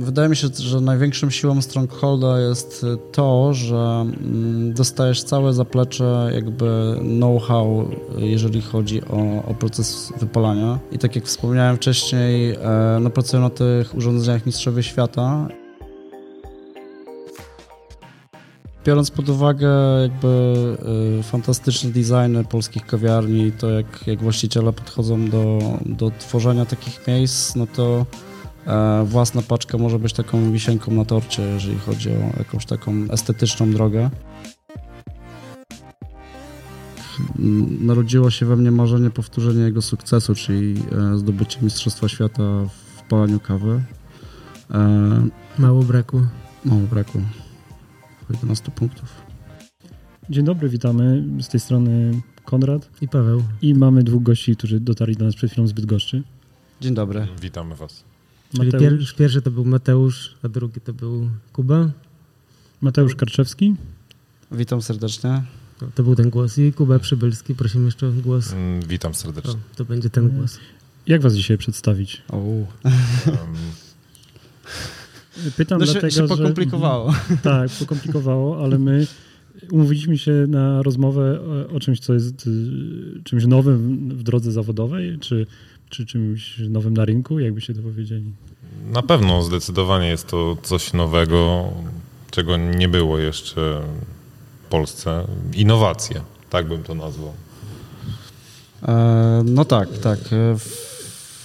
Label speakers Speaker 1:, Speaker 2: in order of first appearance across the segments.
Speaker 1: Wydaje mi się, że największą siłą Strongholda jest to, że mm, dostajesz całe zaplecze jakby know-how, jeżeli chodzi o, o, proces wypalania. I tak jak wspomniałem wcześniej, e, no pracuję na tych urządzeniach Mistrzowie Świata. Biorąc pod uwagę jakby y, fantastyczne designy polskich kawiarni, to jak, jak właściciele podchodzą do, do tworzenia takich miejsc, no to własna paczka może być taką wisienką na torcie, jeżeli chodzi o jakąś taką estetyczną drogę. Narodziło się we mnie marzenie powtórzenia jego sukcesu, czyli e, zdobycie Mistrzostwa Świata w palaniu kawy.
Speaker 2: E, mało braku.
Speaker 1: Mało braku. 11 punktów.
Speaker 3: Dzień dobry, witamy. Z tej strony Konrad
Speaker 2: i Paweł.
Speaker 3: I mamy dwóch gości, którzy dotarli do nas przed chwilą z Bydgoszczy.
Speaker 1: Dzień dobry.
Speaker 4: Witamy Was.
Speaker 2: Czyli pier, pierwszy to był Mateusz, a drugi to był Kuba.
Speaker 3: Mateusz Karczewski.
Speaker 1: Witam serdecznie.
Speaker 2: To był ten głos. I Kuba Przybylski, prosimy jeszcze o głos.
Speaker 4: Mm, witam serdecznie. O,
Speaker 2: to będzie ten głos.
Speaker 3: Jak was dzisiaj przedstawić?
Speaker 1: O.
Speaker 3: Pytam no dlatego,
Speaker 1: się, się pokomplikowało.
Speaker 3: Że, tak, pokomplikowało, ale my umówiliśmy się na rozmowę o, o czymś, co jest y, czymś nowym w drodze zawodowej, czy czy czymś nowym na rynku, jakby się to powiedzieli?
Speaker 4: Na pewno, zdecydowanie jest to coś nowego, czego nie było jeszcze w Polsce. Innowacje, tak bym to nazwał.
Speaker 1: E, no tak, tak. E,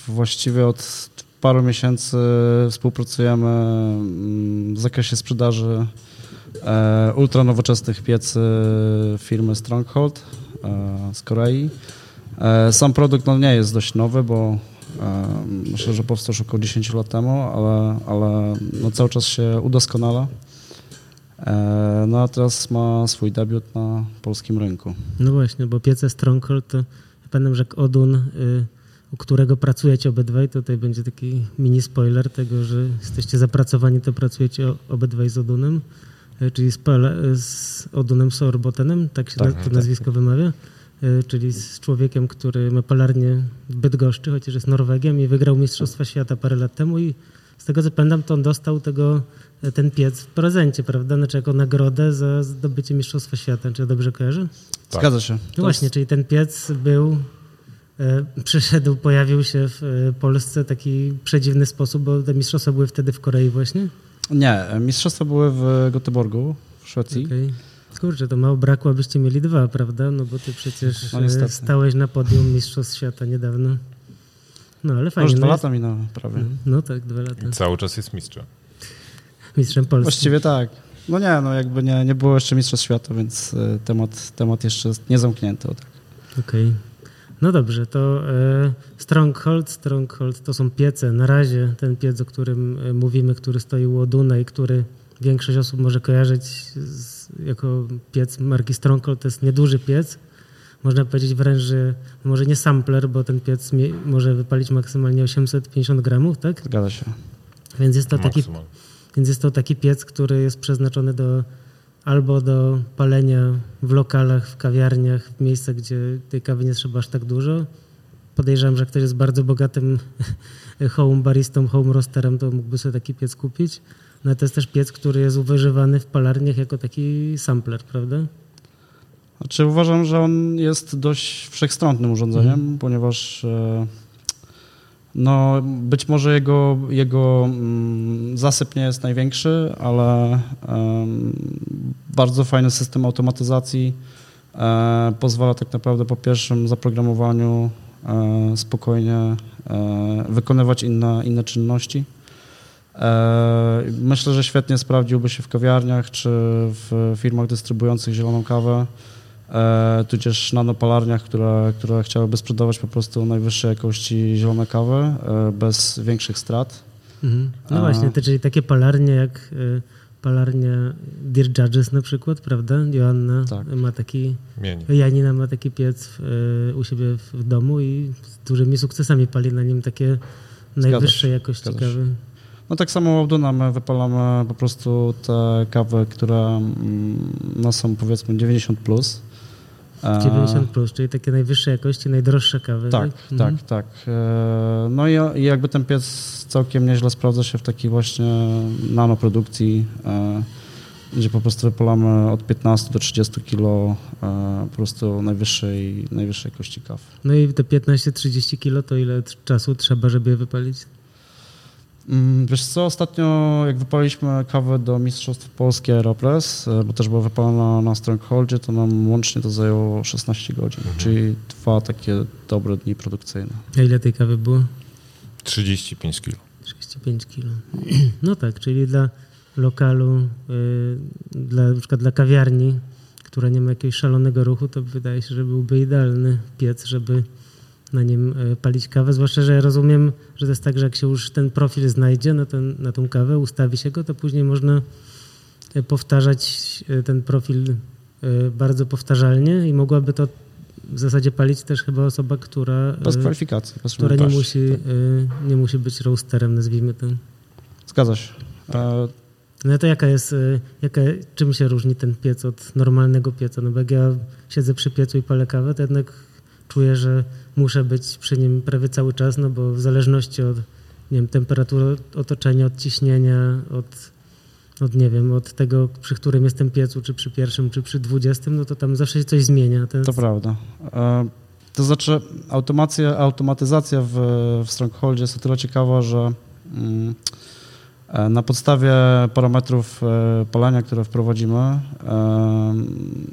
Speaker 1: właściwie od paru miesięcy współpracujemy mm, w zakresie sprzedaży e, ultranowoczesnych piecy firmy Stronghold z Korei. Sam produkt no, nie jest dość nowy, bo myślę, że powstał już około 10 lat temu, ale, ale no, cały czas się udoskonala. E, no a teraz ma swój debiut na polskim rynku.
Speaker 2: No właśnie, bo piece Stronghold to ja pamiętam, że Odun, y, u którego pracujecie obydwaj, tutaj będzie taki mini spoiler tego, że jesteście zapracowani, to pracujecie obydwaj z Odunem, y, czyli z, z Odunem Sorbotenem, tak się tak, to tak. nazwisko wymawia. Y, czyli z człowiekiem, który ma polarnie w Bydgoszczy, chociaż jest Norwegiem i wygrał Mistrzostwa Świata parę lat temu i z tego co pamiętam, to on dostał tego, y, ten piec w prezencie, prawda? Znaczy jako nagrodę za zdobycie Mistrzostwa Świata. Czy ja dobrze kojarzę?
Speaker 1: Tak. Zgadza się.
Speaker 2: No właśnie, czyli ten piec był, y, przyszedł, pojawił się w Polsce w taki przedziwny sposób, bo te mistrzostwa były wtedy w Korei właśnie?
Speaker 1: Nie, mistrzostwa były w Göteborgu, w Szwecji. Okay.
Speaker 2: Kurczę, to mało brakło, abyście mieli dwa, prawda? No bo ty przecież no, stałeś na podium Mistrzostw Świata niedawno. No ale fajnie.
Speaker 1: Już dwa
Speaker 2: no
Speaker 1: lata minęło prawie.
Speaker 2: No, no tak, dwa lata.
Speaker 4: I cały czas jest mistrzem.
Speaker 2: Mistrzem Polski.
Speaker 1: Właściwie tak. No nie, no jakby nie, nie było jeszcze Mistrzostw Świata, więc e, temat, temat jeszcze jest niezamknięty. Tak.
Speaker 2: Okej. Okay. No dobrze, to e, Stronghold, Stronghold to są piece. Na razie ten piec, o którym e, mówimy, który stoi u Oduna i który większość osób może kojarzyć z, jako piec marki Stronghold. To jest nieduży piec. Można powiedzieć wręcz, że może nie sampler, bo ten piec może wypalić maksymalnie 850 gramów, tak?
Speaker 1: Zgadza się.
Speaker 2: Więc jest to taki, więc jest to taki piec, który jest przeznaczony do albo do palenia w lokalach, w kawiarniach, w miejscach, gdzie tej kawy nie trzeba aż tak dużo. Podejrzewam, że ktoś jest bardzo bogatym home baristą, home roasterem, to mógłby sobie taki piec kupić. No to jest też piec, który jest używany w palarniach jako taki sampler, prawda?
Speaker 1: Znaczy uważam, że on jest dość wszechstronnym urządzeniem, mhm. ponieważ e, no, być może jego, jego mm, zasyp nie jest największy, ale bardzo fajny system automatyzacji e, pozwala tak naprawdę po pierwszym zaprogramowaniu e, spokojnie wykonywać inne, inne czynności. E, myślę, że świetnie sprawdziłby się w kawiarniach czy w firmach dystrybuujących zieloną kawę, e, tudzież nanopalarniach, które, które chciałyby sprzedawać po prostu najwyższej jakości zielone kawy e, bez większych strat.
Speaker 2: Mhm. No właśnie, to, czyli takie palarnie jak palarnia Dear Judges na przykład, prawda? Joanna tak. ma taki, Mieni. Janina ma taki piec w, u siebie w domu i z dużymi sukcesami pali na nim takie najwyższej jakości kawy.
Speaker 1: No tak samo Łauduna, my wypalamy po prostu te kawy, które mm, no, są powiedzmy 90+. Plus. E,
Speaker 2: 90 plus, czyli takie najwyższej jakości, najdroższe kawy.
Speaker 1: Tak,
Speaker 2: Mhm.
Speaker 1: tak, tak. E, No i, jakby ten piec całkiem nieźle sprawdza się w takiej właśnie nanoprodukcji, e, gdzie po prostu wypalamy od 15 do 30 kilo e, po prostu najwyższej, najwyższej jakości kaw.
Speaker 2: No i te 15-30 kilo to ile czasu trzeba, żeby je wypalić?
Speaker 1: Mm, Wiesz co, ostatnio jak wypaliliśmy kawę do Mistrzostw Polski Aeropress, e, bo też była wypalona na Strongholdzie, to nam łącznie to zajęło 16 godzin, czyli dwa takie dobre dni produkcyjne.
Speaker 2: A ile tej kawy było?
Speaker 4: 35 kilo.
Speaker 2: 35 kilo. No tak, czyli dla lokalu, y, dla, na przykład dla kawiarni, która nie ma jakiegoś szalonego ruchu, to wydaje się, że byłby idealny piec, żeby na nim y, palić kawę. Zwłaszcza, że ja rozumiem, że to jest tak, że jak się już ten profil znajdzie na, ten, na tą kawę, ustawi się go, to później można y, powtarzać y, ten profil bardzo powtarzalnie i mogłaby to w zasadzie palić też chyba osoba, która,
Speaker 1: Bez kwalifikacji. Bez
Speaker 2: która nie musi, y, nie musi być roasterem, nazwijmy to.
Speaker 1: Zgadza się. E,
Speaker 2: No to jaka jest, jaka, czym się różni ten piec od normalnego pieca? No bo jak ja siedzę przy piecu i palę kawę, to jednak czuję, że muszę być przy nim prawie cały czas, no bo w zależności od nie wiem, temperatury otoczenia, od ciśnienia, od, od nie wiem, od tego, przy którym jestem piecu, czy przy pierwszym, czy przy dwudziestym, no to tam zawsze się coś zmienia. To,
Speaker 1: prawda. E, To znaczy automacja, automatyzacja w, w Strongholdzie jest o tyle ciekawa, że mm, e, na podstawie parametrów e, palenia, które wprowadzimy,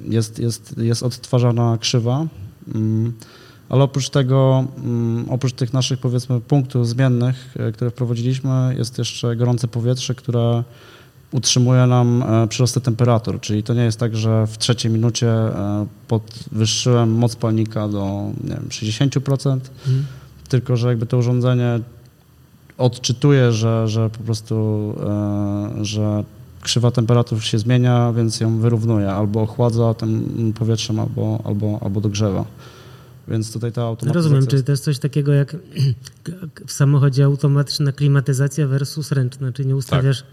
Speaker 1: jest, jest, jest odtwarzana krzywa, mm, ale oprócz tego, mm, oprócz tych naszych powiedzmy punktów zmiennych, e, które wprowadziliśmy, jest jeszcze gorące powietrze, które utrzymuje nam e, przyrosty temperatur, czyli to nie jest tak, że w trzeciej minucie e, podwyższyłem moc palnika do nie wiem, 60%,
Speaker 2: Mhm.
Speaker 1: tylko że jakby to urządzenie odczytuje, że, że po prostu, że krzywa temperatur się zmienia, więc ją wyrównuje, albo ochładza tym powietrzem, albo, albo, albo dogrzewa. Więc tutaj ta automatyzacja...
Speaker 2: Rozumiem, czy to jest coś takiego jak w samochodzie automatyczna klimatyzacja versus ręczna, czyli nie ustawiasz,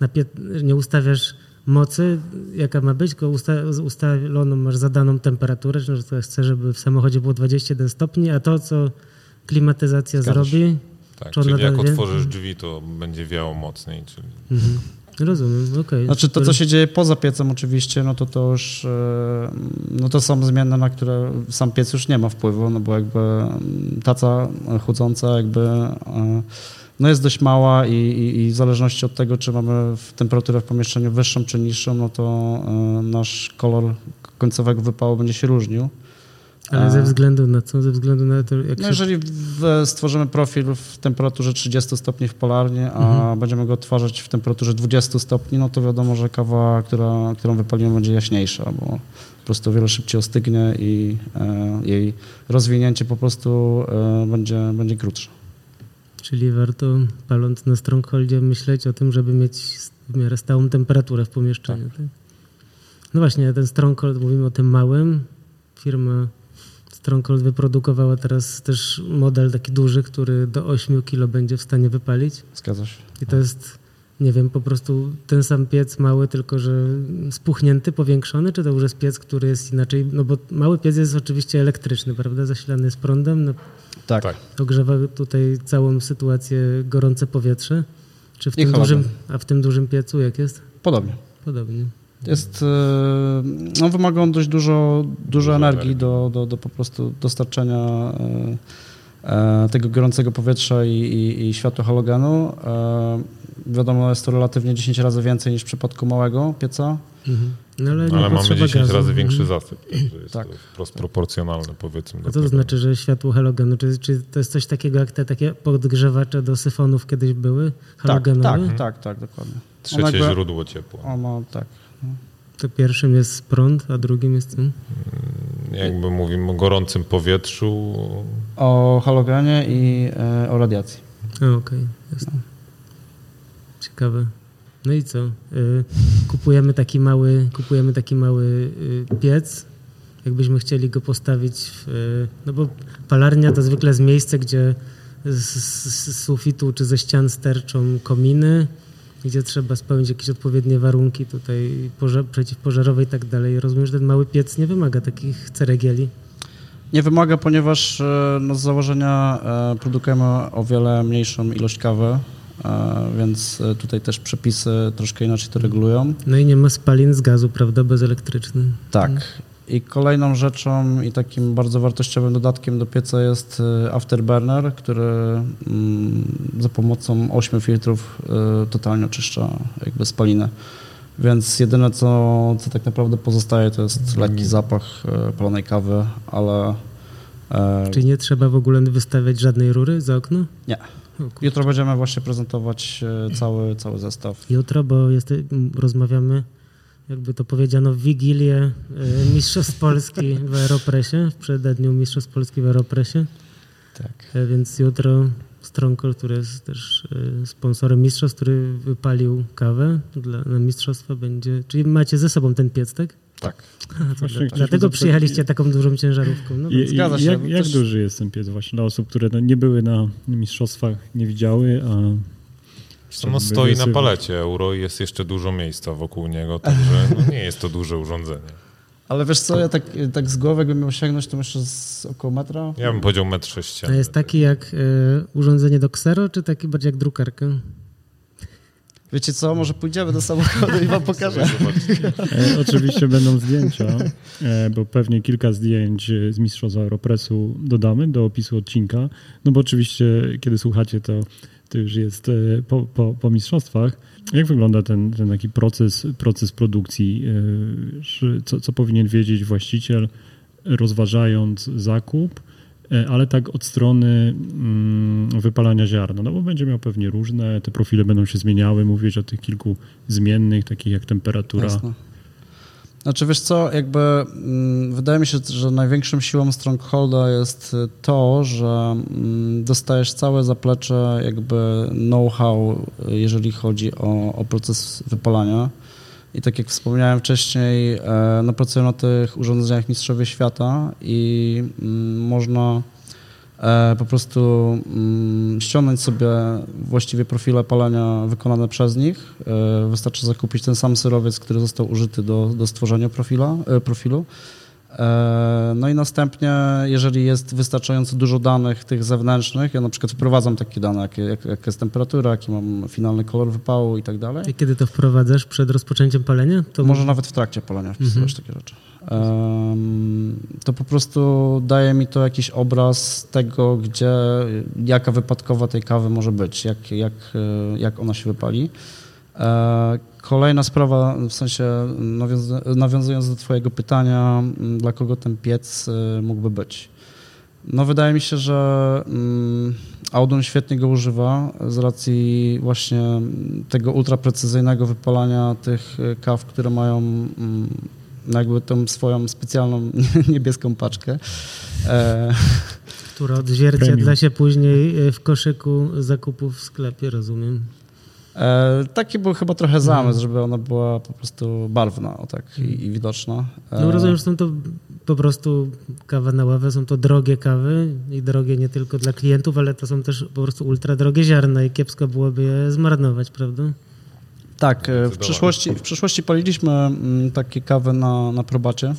Speaker 2: na pie- nie ustawiasz mocy, jaka ma być, tylko usta ustaloną masz zadaną temperaturę, że to chcę, żeby w samochodzie było 21 stopni, a to, co klimatyzacja
Speaker 1: Zgadza się.
Speaker 2: zrobi,
Speaker 4: Tak, czyli jak otworzysz drzwi, to będzie wiało mocniej. Czyli...
Speaker 2: mhm. Rozumiem, okej.
Speaker 1: Znaczy to, co się dzieje poza piecem oczywiście, no to to już, e, no to są zmiany, na które sam piec już nie ma wpływu, no bo jakby mm, taca chłodząca jakby e, no jest dość mała i, i, i w zależności od tego, czy mamy temperaturę w pomieszczeniu wyższą czy niższą, no to e, nasz kolor końcowego wypału będzie się różnił.
Speaker 2: Ale ze względu na co? Ze względu na to, jak
Speaker 1: No
Speaker 2: się...
Speaker 1: jeżeli stworzymy profil w temperaturze 30 stopni w polarnie, a
Speaker 2: Mhm.
Speaker 1: będziemy go odtwarzać w temperaturze 20 stopni, no to wiadomo, że kawa, która, którą wypalimy, będzie jaśniejsza, bo po prostu wiele szybciej ostygnie i e, jej rozwinięcie po prostu e, będzie, będzie krótsze.
Speaker 2: Czyli warto, paląc na strongholdzie, myśleć o tym, żeby mieć w miarę stałą temperaturę w pomieszczeniu. Tak. No właśnie, ten stronghold, mówimy o tym małym. Firma Stronghold wyprodukowała teraz też model taki duży, który do 8 kg będzie w stanie wypalić.
Speaker 1: Zgadza się.
Speaker 2: I to jest, nie wiem, po prostu ten sam piec mały, tylko że spuchnięty, powiększony, czy to już jest piec, który jest inaczej? No bo mały piec jest oczywiście elektryczny, prawda? Zasilany jest prądem, no,
Speaker 1: Tak.
Speaker 4: Tak.
Speaker 2: ogrzewa tutaj całą sytuację gorące powietrze. Czy w
Speaker 1: I
Speaker 2: tym dużym, a w tym dużym piecu jak jest?
Speaker 1: Podobnie.
Speaker 2: Podobnie.
Speaker 1: Jest, e, no wymaga on dość dużo, dużo
Speaker 4: Dużo
Speaker 1: energii
Speaker 4: energii.
Speaker 1: do, do, do po prostu dostarczenia e, e, tego gorącego powietrza i, i, i światła halogenu. Wiadomo, jest to relatywnie 10 razy więcej niż w przypadku małego pieca.
Speaker 2: Mhm. No, ale nie
Speaker 4: Ale mamy
Speaker 2: potrzeba
Speaker 4: 10
Speaker 2: gazu.
Speaker 4: razy większy
Speaker 2: Mhm.
Speaker 4: zasyp, także jest
Speaker 1: Tak.
Speaker 4: to wprost proporcjonalne powiedzmy.
Speaker 2: A co to
Speaker 4: tego.
Speaker 2: znaczy, że światło halogenu? Czy, czy to jest coś takiego jak te takie podgrzewacze do syfonów kiedyś były?
Speaker 1: Tak,
Speaker 2: Halogenowe?
Speaker 1: tak, tak, tak, dokładnie.
Speaker 4: Trzecie
Speaker 1: jakby-
Speaker 4: źródło ciepła.
Speaker 1: On ma, tak.
Speaker 2: To pierwszym jest prąd, a drugim jest... Hmm?
Speaker 4: Jakby mówimy o gorącym powietrzu,
Speaker 1: O halogenie i e, o radiacji.
Speaker 2: Okej, jasne. Ciekawe. No i co? Y, kupujemy taki mały, kupujemy taki mały y, piec. Jakbyśmy chcieli go postawić w, y, no bo palarnia to zwykle jest miejsce, gdzie z, z, z sufitu czy ze ścian sterczą kominy, gdzie trzeba spełnić jakieś odpowiednie warunki tutaj pożar, przeciwpożarowe i tak dalej. Rozumiem, że ten mały piec nie wymaga takich ceregieli.
Speaker 1: Nie wymaga, ponieważ e, no, z założenia e, produkujemy o wiele mniejszą ilość kawy, e, więc tutaj też przepisy troszkę inaczej to regulują.
Speaker 2: No i nie ma spalin z gazu, prawda, bezelektryczny.
Speaker 1: Tak. I kolejną rzeczą i takim bardzo wartościowym dodatkiem do pieca jest e, afterburner, który mm, za pomocą 8 filtrów e, totalnie oczyszcza jakby spalinę. Więc jedyne co, co tak naprawdę pozostaje to jest lekki zapach e, palonej kawy, ale e,
Speaker 2: Czyli nie trzeba w ogóle wystawiać żadnej rury za okno?
Speaker 1: Nie. Jutro będziemy właśnie prezentować cały, cały zestaw.
Speaker 2: Jutro, bo jest, rozmawiamy, jakby to powiedziano, w Wigilię e, Mistrzostw Polski w Aeropresie, w przededniu Mistrzostw Polski w Aeropresie.
Speaker 1: Tak.
Speaker 2: E, Więc jutro Stronkol, który jest też e, sponsorem mistrzostw, który wypalił kawę dla, na mistrzostwa będzie... Czyli macie ze sobą ten piec, tak?
Speaker 1: Tak.
Speaker 2: A,
Speaker 3: Właśnie
Speaker 2: dla- Dlatego przyjechaliście taką dużą ciężarówką. No,
Speaker 3: I,
Speaker 2: więc
Speaker 3: i,
Speaker 1: Zgadza się,
Speaker 3: jak, jak
Speaker 1: też-
Speaker 3: duży jest ten piec właśnie dla osób, które no, nie były na mistrzostwach, nie widziały, a
Speaker 4: no, stoi na palecie euro i jest jeszcze dużo miejsca wokół niego, także no, nie jest to duże urządzenie.
Speaker 1: Ale wiesz co, ja tak, tak z głowy jakbym miał sięgnąć, to myślę z około metra.
Speaker 4: Ja bym powiedział metr
Speaker 2: A
Speaker 4: sześcienny.
Speaker 2: jest taki jak e, urządzenie do ksero, czy taki bardziej jak drukarka?
Speaker 1: Wiecie co, może pójdziemy do samochodu i wam pokażę.
Speaker 3: E, oczywiście będą zdjęcia, e, bo pewnie kilka zdjęć e, z Mistrzostw Aeropressu dodamy do opisu odcinka. No bo oczywiście, kiedy słuchacie, to, to już jest e, po, po, po mistrzostwach. Jak wygląda ten, ten taki proces, proces produkcji? E, Co, co powinien wiedzieć właściciel, rozważając zakup? e, Ale tak od strony mm, wypalania ziarna, no bo będzie miał pewnie różne, te profile będą się zmieniały, mówić o tych kilku zmiennych, takich jak temperatura,
Speaker 1: Jasne. Znaczy wiesz co, jakby mm, wydaje mi się, że największą siłą Strongholda jest y, to, że mm, dostajesz całe zaplecze jakby know-how, y, jeżeli chodzi o, o proces wypalania. I tak jak wspomniałem wcześniej, e, no pracują na tych urządzeniach mistrzowie świata i mm, można po prostu mm, ściągnąć sobie właściwie profile palenia wykonane przez nich. E, Wystarczy zakupić ten sam surowiec, który został użyty do, do stworzenia profila, e, profilu. E, No i następnie, jeżeli jest wystarczająco dużo danych tych zewnętrznych, ja na przykład wprowadzam takie dane, jak, jak, jaka jest temperatura, jaki mam finalny kolor wypału i tak dalej.
Speaker 2: I kiedy to wprowadzasz przed rozpoczęciem palenia? To
Speaker 1: może nawet w trakcie palenia wpisywać takie rzeczy. Em, to po prostu daje mi to jakiś obraz tego, gdzie, jaka wypadkowa tej kawy może być, jak, jak, e, jak ona się wypali. Kolejna sprawa, w sensie nawiązu- nawiązując do Twojego pytania, m, dla kogo ten piec e, mógłby być. No wydaje mi się, że mm, Audun świetnie go używa z racji właśnie mm, tego ultraprecyzyjnego wypalania tych e, kaw, które mają mm, no jakby tą swoją specjalną niebieską paczkę. E,
Speaker 2: która odzwierciedla się później e, w koszyku zakupów w sklepie, rozumiem.
Speaker 1: E, taki był chyba trochę zamysł,
Speaker 2: Mhm.
Speaker 1: żeby ona była po prostu barwna o tak i, i widoczna. E,
Speaker 2: No rozumiem, że są to po prostu kawa na ławę, są to drogie kawy i drogie nie tylko dla klientów, ale to są też po prostu ultra drogie ziarna i kiepsko byłoby je zmarnować, prawda?
Speaker 1: Tak, e, w przyszłości, w przyszłości paliliśmy mm, takie kawy na, na probacie.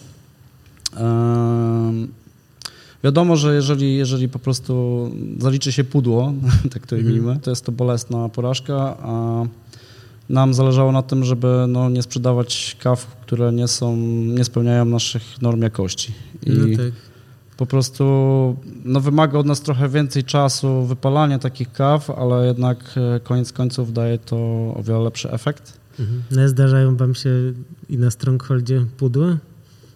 Speaker 1: Wiadomo, że jeżeli, jeżeli po prostu zaliczy się pudło, tak to ujmijmy, to jest to bolesna porażka, a nam zależało na tym, żeby no, nie sprzedawać kaw, które nie są, nie spełniają naszych norm jakości. I
Speaker 2: No tak.
Speaker 1: po prostu no, wymaga od nas trochę więcej czasu wypalania takich kaw, ale jednak e, koniec końców daje to o wiele lepszy efekt.
Speaker 2: Mhm. No, zdarzają wam się i na Strongholdzie pudła?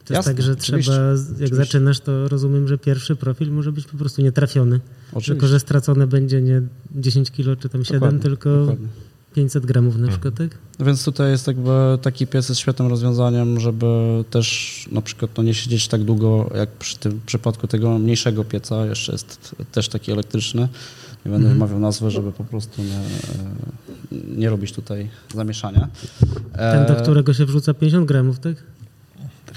Speaker 2: To jest
Speaker 1: Jasne,
Speaker 2: tak, że
Speaker 1: oczywiście,
Speaker 2: trzeba, jak
Speaker 1: oczywiście.
Speaker 2: zaczynasz, to rozumiem, że pierwszy profil może być po prostu nietrafiony.
Speaker 1: Oczywiście.
Speaker 2: Tylko, że stracone będzie nie 10 kilo czy tam 7,
Speaker 1: Dokładnie,
Speaker 2: tylko
Speaker 1: dokładnie.
Speaker 2: 500 gramów na przykład, tak?
Speaker 1: Więc tutaj jest jakby taki pies jest świetnym rozwiązaniem, żeby też na przykład no, nie siedzieć tak długo, jak przy tym przypadku tego mniejszego pieca, jeszcze jest też taki elektryczny. Nie będę
Speaker 2: Mhm.
Speaker 1: wymawiał nazwy, żeby po prostu nie, nie robić tutaj zamieszania.
Speaker 2: Ten, do
Speaker 1: E,
Speaker 2: którego się wrzuca 50 gramów, tak?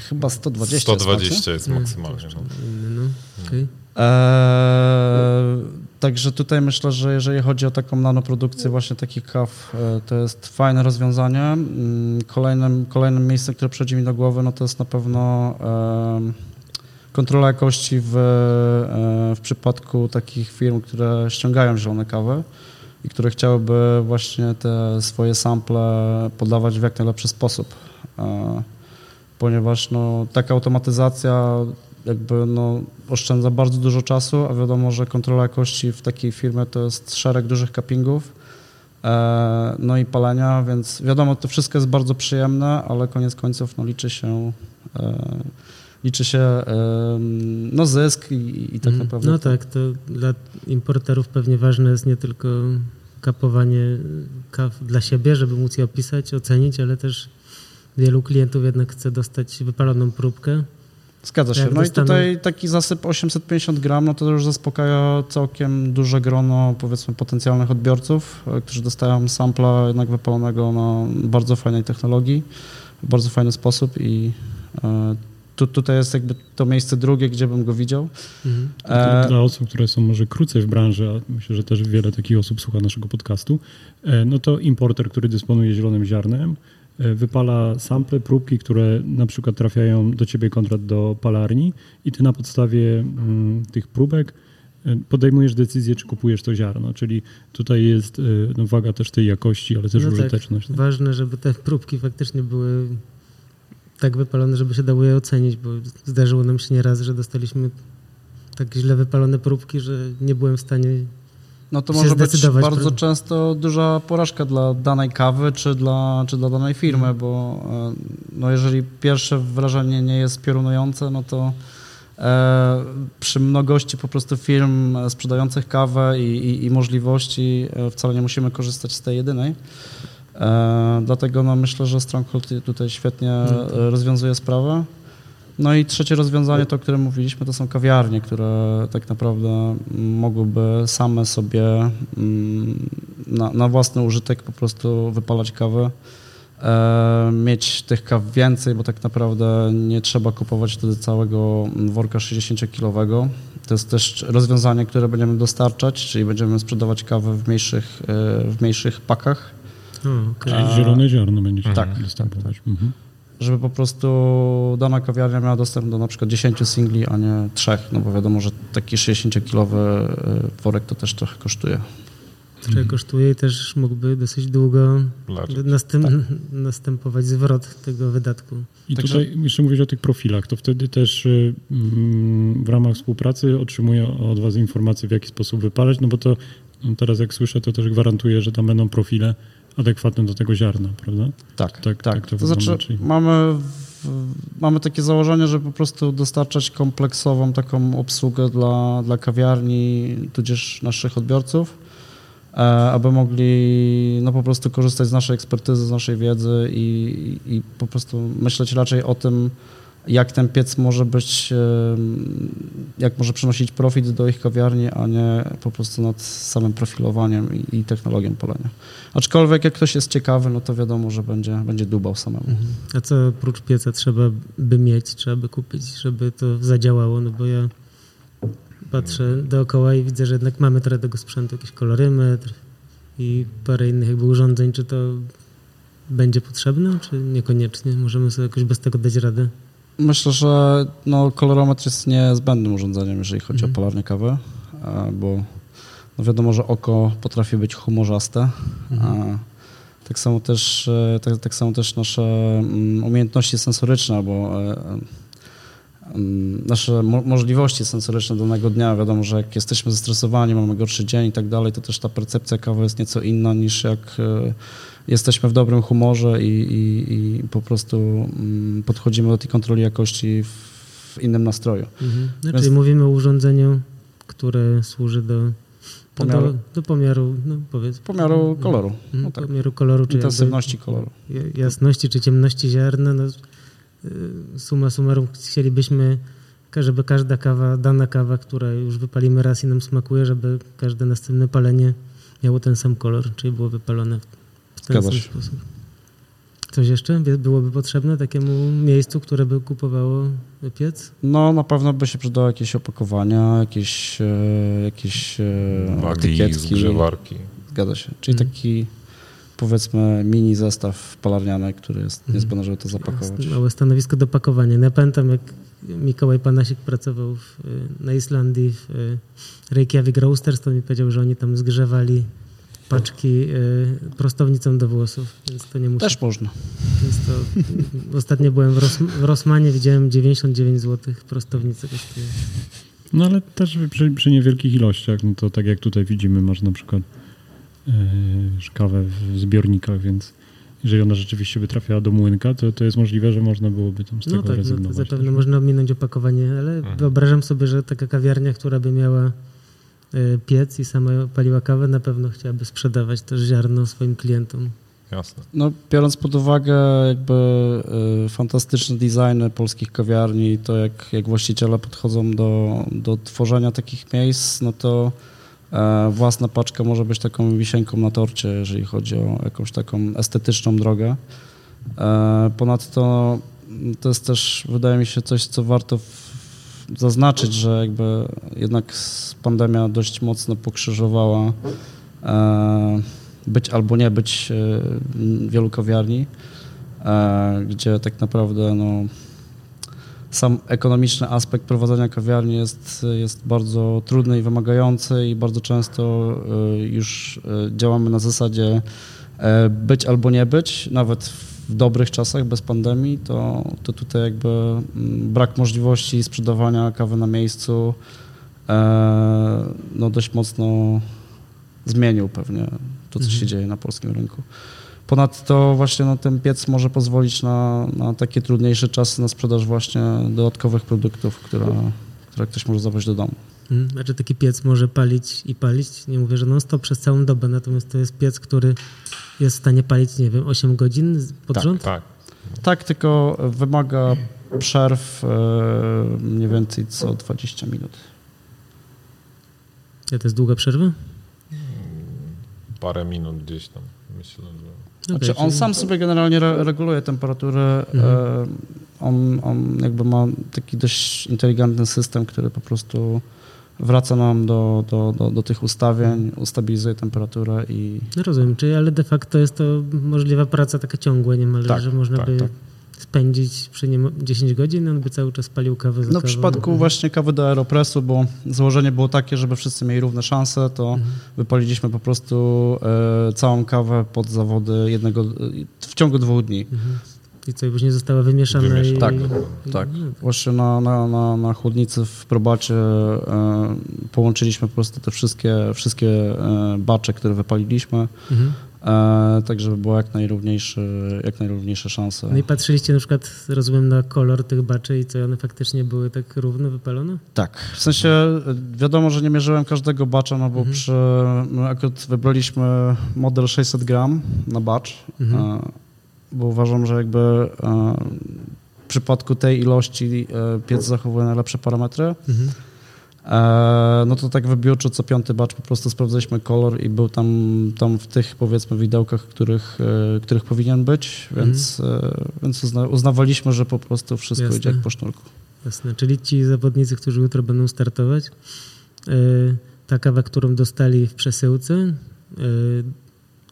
Speaker 1: Chyba 120 jest macie?
Speaker 4: 120 jest maksymalnie. No.
Speaker 2: Inny, no. okej.
Speaker 1: Eee, Także tutaj myślę, że jeżeli chodzi o taką nanoprodukcję właśnie takich kaw, e, to jest fajne rozwiązanie. Mm, Kolejnym, kolejnym miejscem, które przychodzi mi do głowy, no to jest na pewno em, kontrola jakości w, e, w przypadku takich firm, które ściągają zielone kawy i które chciałyby właśnie te swoje sample podawać w jak najlepszy sposób. E, Ponieważ no, taka automatyzacja jakby no, oszczędza bardzo dużo czasu, a wiadomo, że kontrola jakości w takiej firmie to jest szereg dużych cuppingów, e, no i palenia, więc wiadomo, to wszystko jest bardzo przyjemne, ale koniec końców no, liczy się e, liczy się e, no, zysk i, i tak
Speaker 2: Mhm.
Speaker 1: naprawdę
Speaker 2: No tak, to dla importerów pewnie ważne jest nie tylko kapowanie kaw dla siebie, żeby móc je opisać, ocenić, ale też wielu klientów jednak chce dostać wypaloną próbkę.
Speaker 1: Zgadza się.
Speaker 2: Jak
Speaker 1: No i tutaj taki zasyp 850 gram, no to już zaspokaja całkiem duże grono, powiedzmy, potencjalnych odbiorców, e, którzy dostają sampla jednak wypalonego na bardzo fajnej technologii, w bardzo fajny sposób i e, tu, tutaj jest jakby to miejsce drugie, gdzie bym go widział.
Speaker 2: Mhm.
Speaker 1: E,
Speaker 3: Dla osób, które są może krócej w branży, a myślę, że też wiele takich osób słucha naszego podcastu, no to importer, który dysponuje zielonym ziarnem, wypala sample, próbki, które na przykład trafiają do ciebie kontrakt do palarni i ty na podstawie mm, tych próbek e, podejmujesz decyzję, czy kupujesz to ziarno, czyli tutaj jest e, no, waga też tej jakości, ale też
Speaker 2: No tak.
Speaker 3: użyteczność. tak?
Speaker 2: Ważne, żeby te próbki faktycznie były tak wypalone, żeby się dało je ocenić, bo zdarzyło nam się nieraz, że dostaliśmy tak źle wypalone próbki, że nie byłem w stanie
Speaker 1: No to może być bardzo często duża porażka dla danej kawy czy dla, czy dla danej firmy,
Speaker 2: Mhm.
Speaker 1: bo e, no jeżeli pierwsze wrażenie nie jest piorunujące, no to e, przy mnogości po prostu firm sprzedających kawę i, i, i możliwości e, wcale nie musimy korzystać z tej jedynej. E, dlatego no, myślę, że Stronghold tutaj świetnie e, rozwiązuje sprawę. No i trzecie rozwiązanie, to o którym mówiliśmy, to są kawiarnie, które tak naprawdę mogłyby same sobie mm, na, na własny użytek po prostu wypalać kawę. E, mieć tych kaw więcej, bo tak naprawdę nie trzeba kupować wtedy całego worka 60-kilowego. To jest też rozwiązanie, które będziemy dostarczać, czyli będziemy sprzedawać kawę w mniejszych, e, w mniejszych pakach.
Speaker 2: O, okej.
Speaker 3: Czyli zielone ziarno będzie się
Speaker 1: Tak,
Speaker 3: występować. Mhm.
Speaker 1: Żeby po prostu dana kawiarnia miała dostęp do na przykład 10 singli, a nie trzech, no bo wiadomo, że taki 60-kilowy y, worek to też trochę kosztuje.
Speaker 2: Trochę kosztuje i też mógłby dosyć długo następ,
Speaker 1: Tak.
Speaker 2: następować zwrot tego wydatku.
Speaker 3: I
Speaker 1: Także-
Speaker 3: tutaj jeszcze mówisz o tych profilach, to wtedy też y, mm, w ramach współpracy otrzymuję od Was informacje, w jaki sposób wypalać, no bo to no teraz jak słyszę, to też gwarantuję, że tam będą profile adekwatne do tego ziarna, prawda?
Speaker 1: Tak,
Speaker 3: Tak,
Speaker 1: tak.
Speaker 3: tak to
Speaker 1: to znaczy
Speaker 3: czyli-
Speaker 1: mamy, w, mamy takie założenie, że po prostu dostarczać kompleksową taką obsługę dla, dla kawiarni, tudzież naszych odbiorców, e, aby mogli no, po prostu korzystać z naszej ekspertyzy, z naszej wiedzy i, i, i po prostu myśleć raczej o tym, jak ten piec może być, jak może przynosić profit do ich kawiarni, a nie po prostu nad samym profilowaniem i, technologią palenia. Aczkolwiek jak ktoś jest ciekawy, no to wiadomo, że będzie, będzie dubał samemu.
Speaker 2: A co oprócz pieca trzeba by mieć, trzeba by kupić, żeby to zadziałało? No bo ja patrzę dookoła i widzę, że jednak mamy trochę tego sprzętu, jakiś kolorymetr i parę innych jakby urządzeń. Czy to będzie potrzebne, czy niekoniecznie? Możemy sobie jakoś bez tego dać radę?
Speaker 1: Myślę, że no, kolorometr jest niezbędnym urządzeniem, jeżeli chodzi
Speaker 2: Mhm.
Speaker 1: o palarnię kawy, e, bo no wiadomo, że oko potrafi być humorzaste.
Speaker 2: Mhm.
Speaker 1: Tak samo też, e, tak, tak samo też nasze mm, umiejętności sensoryczne, albo e, nasze mo- możliwości sensoryczne danego dnia. Wiadomo, że jak jesteśmy zestresowani, mamy gorszy dzień i tak dalej, to też ta percepcja kawy jest nieco inna niż jak e, jesteśmy w dobrym humorze i, i, i po prostu mm, podchodzimy do tej kontroli jakości w innym nastroju.
Speaker 2: Mhm. No,
Speaker 1: Więc-
Speaker 2: czyli mówimy o urządzeniu, które służy do
Speaker 1: Pomiaru.
Speaker 2: Do, do pomiaru, no powiedz.
Speaker 1: Pomiaru koloru,
Speaker 2: Mhm,
Speaker 1: no tak.
Speaker 2: Pomiaru koloru, czy
Speaker 1: intensywności koloru.
Speaker 2: jakby ja- jasności, czy ciemności ziarna. No, suma summarum chcielibyśmy, żeby każda kawa, dana kawa, która już wypalimy raz i nam smakuje, żeby każde następne palenie miało ten sam kolor, czyli było wypalone w ten
Speaker 1: Zgadza
Speaker 2: sam
Speaker 1: się.
Speaker 2: sposób. Coś jeszcze byłoby potrzebne takiemu miejscu, które by kupowało piec?
Speaker 1: No na pewno by się przydało jakieś opakowania, jakieś, e, jakieś e,
Speaker 4: Wagi,
Speaker 1: etykietki.
Speaker 4: zgrzewarki.
Speaker 1: Zgadza się. Czyli
Speaker 2: Mhm.
Speaker 1: taki powiedzmy mini zestaw palarniany, który jest
Speaker 2: Mhm.
Speaker 1: niezbędny, żeby to zapakować.
Speaker 2: Małe stanowisko do pakowania. Ja pamiętam, jak Mikołaj Panasik pracował w, na Islandii w y, Reykjavik Roasters, to mi powiedział, że oni tam zgrzewali paczki y, prostownicą do włosów, więc to nie musi.
Speaker 1: Też można.
Speaker 2: Więc to, ostatnio byłem w, Ros, w Rosmanie, widziałem 99 zł prostownicę kosztuje.
Speaker 3: No ale też przy, przy niewielkich ilościach, no to tak jak tutaj widzimy, masz na przykład e, kawę w zbiornikach, więc jeżeli ona rzeczywiście by trafiała do młynka, to, to jest możliwe, że można byłoby tam z
Speaker 2: No
Speaker 3: tego
Speaker 2: tak, no to
Speaker 3: rezygnować.
Speaker 2: zapewne
Speaker 3: też.
Speaker 2: można ominąć opakowanie, ale
Speaker 4: Mhm.
Speaker 2: wyobrażam sobie, że taka kawiarnia, która by miała y, piec i sama paliła kawę, na pewno chciałaby sprzedawać też ziarno swoim klientom.
Speaker 4: Jasne.
Speaker 1: No, biorąc pod uwagę jakby y, fantastyczne designy polskich kawiarni, to jak, jak właściciele podchodzą do, do tworzenia takich miejsc, no to e, własna paczka może być taką wisienką na torcie, jeżeli chodzi o jakąś taką estetyczną drogę. E, ponadto mm, to jest też, wydaje mi się, coś, co warto zaznaczyć, że jakby jednak pandemia dość mocno pokrzyżowała e, być albo nie być e, wielu kawiarni, e, gdzie tak naprawdę no, sam ekonomiczny aspekt prowadzenia kawiarni jest, jest bardzo trudny i wymagający i bardzo często e, już e, działamy na zasadzie e, być albo nie być, nawet w dobrych czasach bez pandemii, to, to tutaj jakby mm, brak możliwości sprzedawania kawy na miejscu e, no dość mocno zmienił pewnie to, co się dzieje na polskim rynku. Ponadto właśnie no, ten piec może pozwolić na, na takie trudniejsze czasy na sprzedaż właśnie dodatkowych produktów, które, które ktoś może zabrać do domu.
Speaker 2: Mhm. Znaczy taki piec może palić i palić. Nie mówię, że non stop przez całą dobę, natomiast to jest piec, który jest w stanie palić, nie wiem, 8 godzin pod
Speaker 1: Tak,
Speaker 2: rząd?
Speaker 4: Tak.
Speaker 1: Tak, tylko wymaga przerw e, mniej więcej co 20 minut.
Speaker 2: Ja to jest długa przerwa?
Speaker 4: Parę minut gdzieś tam, myślę, że...
Speaker 1: Znaczy
Speaker 2: Okej,
Speaker 1: on sam sobie generalnie re reguluje temperaturę.
Speaker 2: Mhm.
Speaker 1: E, on, on jakby ma taki dość inteligentny system, który po prostu wraca nam do, do, do, do tych ustawień, ustabilizuje temperaturę i
Speaker 2: No rozumiem, czyli ale de facto jest to możliwa praca taka ciągła niemal,
Speaker 1: Tak,
Speaker 2: że można
Speaker 1: tak,
Speaker 2: by
Speaker 1: tak.
Speaker 2: Spędzić przy nim 10 godzin, on by cały czas palił kawę za
Speaker 1: No w
Speaker 2: kawą.
Speaker 1: przypadku właśnie kawy do Aeropressu, bo założenie było takie, żeby wszyscy mieli równe szanse, to
Speaker 2: Mhm.
Speaker 1: wypaliliśmy po prostu e, całą kawę pod zawody jednego, w ciągu dwóch dni.
Speaker 2: Mhm. I co, i później została wymieszana i...
Speaker 1: Tak,
Speaker 2: i-
Speaker 1: tak. Właśnie na, na, na, na chłodnicy w probacie e, połączyliśmy po prostu te wszystkie, wszystkie e, bacze, które wypaliliśmy,
Speaker 2: Mhm.
Speaker 1: E, tak żeby było jak najrówniejsze, jak najrówniejsze szanse.
Speaker 2: No i patrzyliście na przykład, rozumiem, na kolor tych baczy i co, one faktycznie były tak równo wypalone?
Speaker 1: Tak, w sensie e, wiadomo, że nie mierzyłem każdego bacza, no bo
Speaker 2: Mhm.
Speaker 1: przy, my akurat wybraliśmy model 600 gram na bacz,
Speaker 2: Mhm.
Speaker 1: e, bo uważam, że jakby w przypadku tej ilości piec zachowuje najlepsze parametry.
Speaker 2: Mhm.
Speaker 1: E, no to tak wybiórczo co piąty bacz po prostu sprawdzaliśmy kolor i był tam, tam w tych powiedzmy widełkach, których, e, których powinien być, więc, e, więc uzna, uznawaliśmy, że po prostu wszystko
Speaker 2: Jasne.
Speaker 1: idzie jak po sznurku.
Speaker 2: Jasne, czyli ci zawodnicy, którzy jutro będą startować, ta kawa, którą dostali w przesyłce,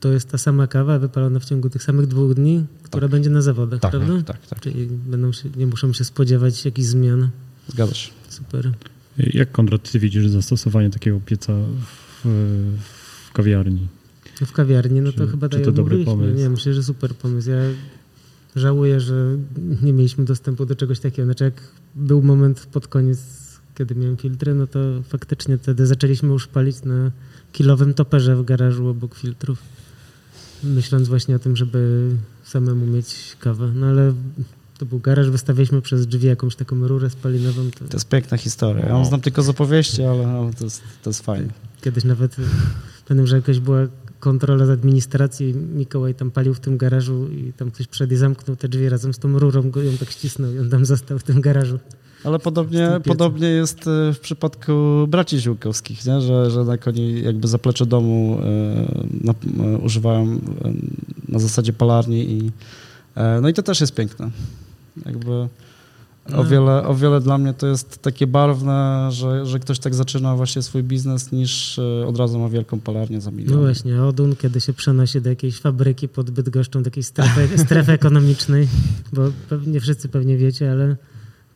Speaker 2: to jest ta sama kawa wypalona w ciągu tych samych dwóch dni, która będzie na zawodach,
Speaker 1: Tak,
Speaker 2: prawda?
Speaker 1: tak, tak,
Speaker 2: Czyli będą się, nie muszą się spodziewać jakichś zmian.
Speaker 1: zgadza się.
Speaker 2: Super.
Speaker 3: Jak Konrad, ty widzisz zastosowanie takiego pieca w, w kawiarni?
Speaker 2: No w kawiarni, no to
Speaker 3: Czy-
Speaker 2: chyba
Speaker 3: czy
Speaker 2: tak
Speaker 3: to dobry
Speaker 2: mówiliśmy.
Speaker 3: pomysł?
Speaker 2: Nie, myślę, że super pomysł. Ja żałuję, że nie mieliśmy dostępu do czegoś takiego. Znaczy jak był moment pod koniec, kiedy miałem filtry, no to faktycznie wtedy zaczęliśmy już palić na kilowym toperze w garażu obok filtrów. Myśląc właśnie o tym, żeby samemu mieć kawę. No ale to był garaż, wystawialiśmy przez drzwi jakąś taką rurę spalinową. To
Speaker 1: To jest piękna historia. Ja ją
Speaker 4: No.
Speaker 1: znam tylko z opowieści, ale, ale to, jest, to jest fajne.
Speaker 2: Kiedyś nawet y, pamiętam, że jakaś była kontrola z administracji, Mikołaj tam palił w tym garażu i tam ktoś przed i zamknął te drzwi razem z tą rurą, go ją tak ścisnął i on tam został w tym garażu.
Speaker 1: Ale podobnie, podobnie jest e, w przypadku braci Ziółkowskich, nie? Że, że jednak oni jakby zaplecze domu e, na, używają na zasadzie palarni i, no i to też jest piękne. Jakby o
Speaker 2: No.
Speaker 1: wiele, o wiele dla mnie to jest takie barwne, że, że ktoś tak zaczyna właśnie swój biznes, niż e, od razu ma wielką palarnię za milion.
Speaker 2: No właśnie, Odun, kiedy się przenosi do jakiejś fabryki pod Bydgoszczą, do jakiejś strefy, strefy ekonomicznej, bo pewnie wszyscy pewnie wiecie, ale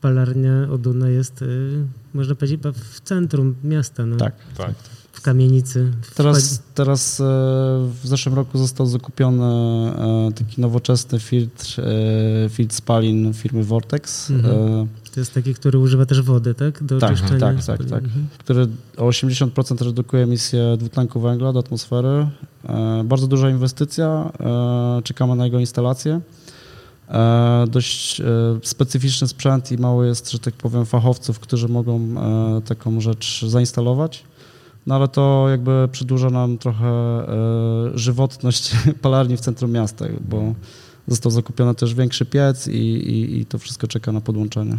Speaker 2: palarnia Oduna jest, y, można powiedzieć, w centrum miasta, no,
Speaker 1: Tak.
Speaker 4: Tak.
Speaker 2: Kamienicy.
Speaker 1: Teraz, teraz e, w zeszłym roku został zakupiony e, taki nowoczesny filtr, e, filtr spalin firmy Vortex,
Speaker 2: Mhm. To jest taki, który używa też wody, tak? Do
Speaker 1: Tak, tak, tak,
Speaker 2: spalin.
Speaker 1: tak.
Speaker 2: Mhm.
Speaker 1: który o 80% redukuje emisję dwutlenku węgla do atmosfery. Bardzo duża inwestycja, czekamy na jego instalację. E, Dość e, specyficzny sprzęt i mało jest, że tak powiem, fachowców, którzy mogą e, taką rzecz zainstalować. No ale to jakby przedłuża nam trochę e, żywotność palarni w centrum miasta, bo został zakupiony też większy piec i, i, i to wszystko czeka na podłączenie.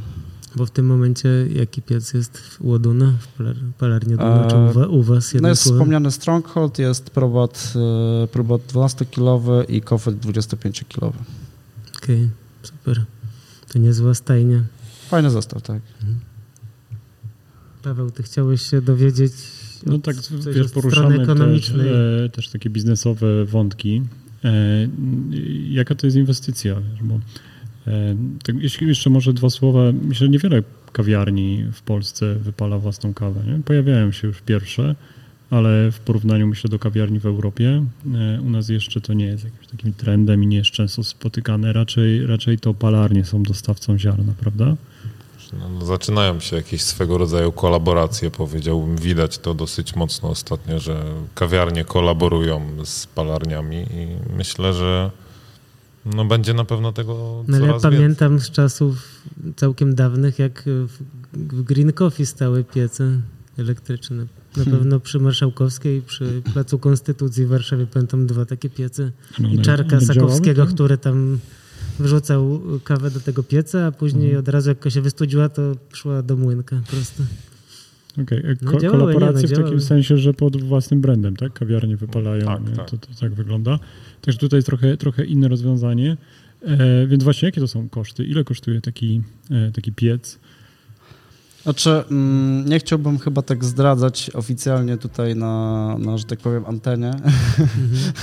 Speaker 2: Bo w tym momencie jaki piec jest u Oduna, w palar- palarni Oduna, czy u, wa- u was
Speaker 1: No jest
Speaker 2: jednym
Speaker 1: wspomniany Stronghold, jest probat, e, probat 12-kilowy i kofet 25-kilowy.
Speaker 2: Okej, super. To niezła stajnia.
Speaker 1: Fajny zestaw, tak.
Speaker 2: Paweł, ty chciałeś się dowiedzieć
Speaker 3: No tak, wiesz, poruszamy też, e, też takie biznesowe wątki. E, jaka to jest inwestycja? Bo, e, tak, jeśli jeszcze może dwa słowa, myślę, że niewiele kawiarni w Polsce wypala własną kawę. Nie? Pojawiają się już pierwsze, ale w porównaniu myślę do kawiarni w Europie, u nas jeszcze to nie jest jakimś takim trendem i nie jest często spotykane. Raczej, raczej to palarnie są dostawcą ziarna, prawda?
Speaker 4: No, no, zaczynają się jakieś swego rodzaju kolaboracje, powiedziałbym. Widać to dosyć mocno ostatnio, że kawiarnie kolaborują z palarniami i myślę, że no, będzie na pewno tego
Speaker 2: No ale ja
Speaker 4: coraz więcej.
Speaker 2: pamiętam z czasów całkiem dawnych, jak w, w Green Coffee stały piece elektryczne. Na
Speaker 1: Hmm.
Speaker 2: pewno przy Marszałkowskiej, przy Placu Konstytucji w Warszawie pamiętam dwa takie piece.
Speaker 3: No,
Speaker 2: I
Speaker 3: one-
Speaker 2: Czarka Sakowskiego,
Speaker 3: tak?
Speaker 2: który tam wrzucał kawę do tego pieca, a później
Speaker 3: Mhm.
Speaker 2: od razu jak się wystudziła, to szła do młynka po prostu.
Speaker 3: Okej, e,
Speaker 2: No
Speaker 3: ko-
Speaker 2: działały,
Speaker 3: kolaboracje
Speaker 2: nie, no
Speaker 3: w takim sensie, że pod własnym brandem, tak? Kawiarnie wypalają,
Speaker 4: Tak, tak.
Speaker 3: To, to tak wygląda. Także tutaj jest trochę, trochę inne rozwiązanie. E, więc właśnie jakie to są koszty? Ile kosztuje taki, e, taki piec?
Speaker 1: Znaczy, mm, nie chciałbym chyba tak zdradzać oficjalnie tutaj na, na że tak powiem, antenie,
Speaker 2: Mhm.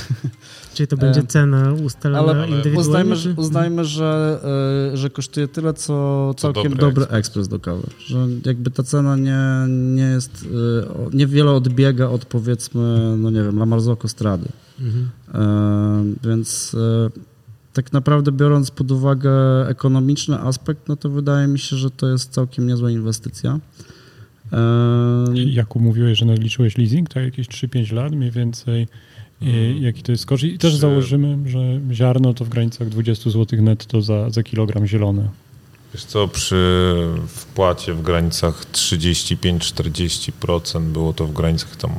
Speaker 2: Czyli to będzie
Speaker 1: E,
Speaker 2: cena ustalona
Speaker 1: ale
Speaker 2: indywidualnie?
Speaker 1: uznajmy, że, uznajmy że, e, że kosztuje tyle, co całkiem
Speaker 4: dobry
Speaker 1: dobry,
Speaker 4: ekspres.
Speaker 1: ekspres do kawy. Że jakby ta cena nie, nie jest, e, niewiele odbiega od powiedzmy, no nie wiem, La Marzocco Strady.
Speaker 2: Mhm.
Speaker 1: Więc tak naprawdę biorąc pod uwagę ekonomiczny aspekt, no to wydaje mi się, że to jest całkiem niezła inwestycja.
Speaker 3: Jakub mówiłeś, że naliczyłeś leasing, tak? Jakieś 3-5 lat mniej więcej. I jaki to jest koszt? I też założymy, że ziarno to w granicach 20 zł netto za, za kilogram zielone.
Speaker 4: Wiesz co, przy wpłacie w granicach 35-40% było to w granicach tam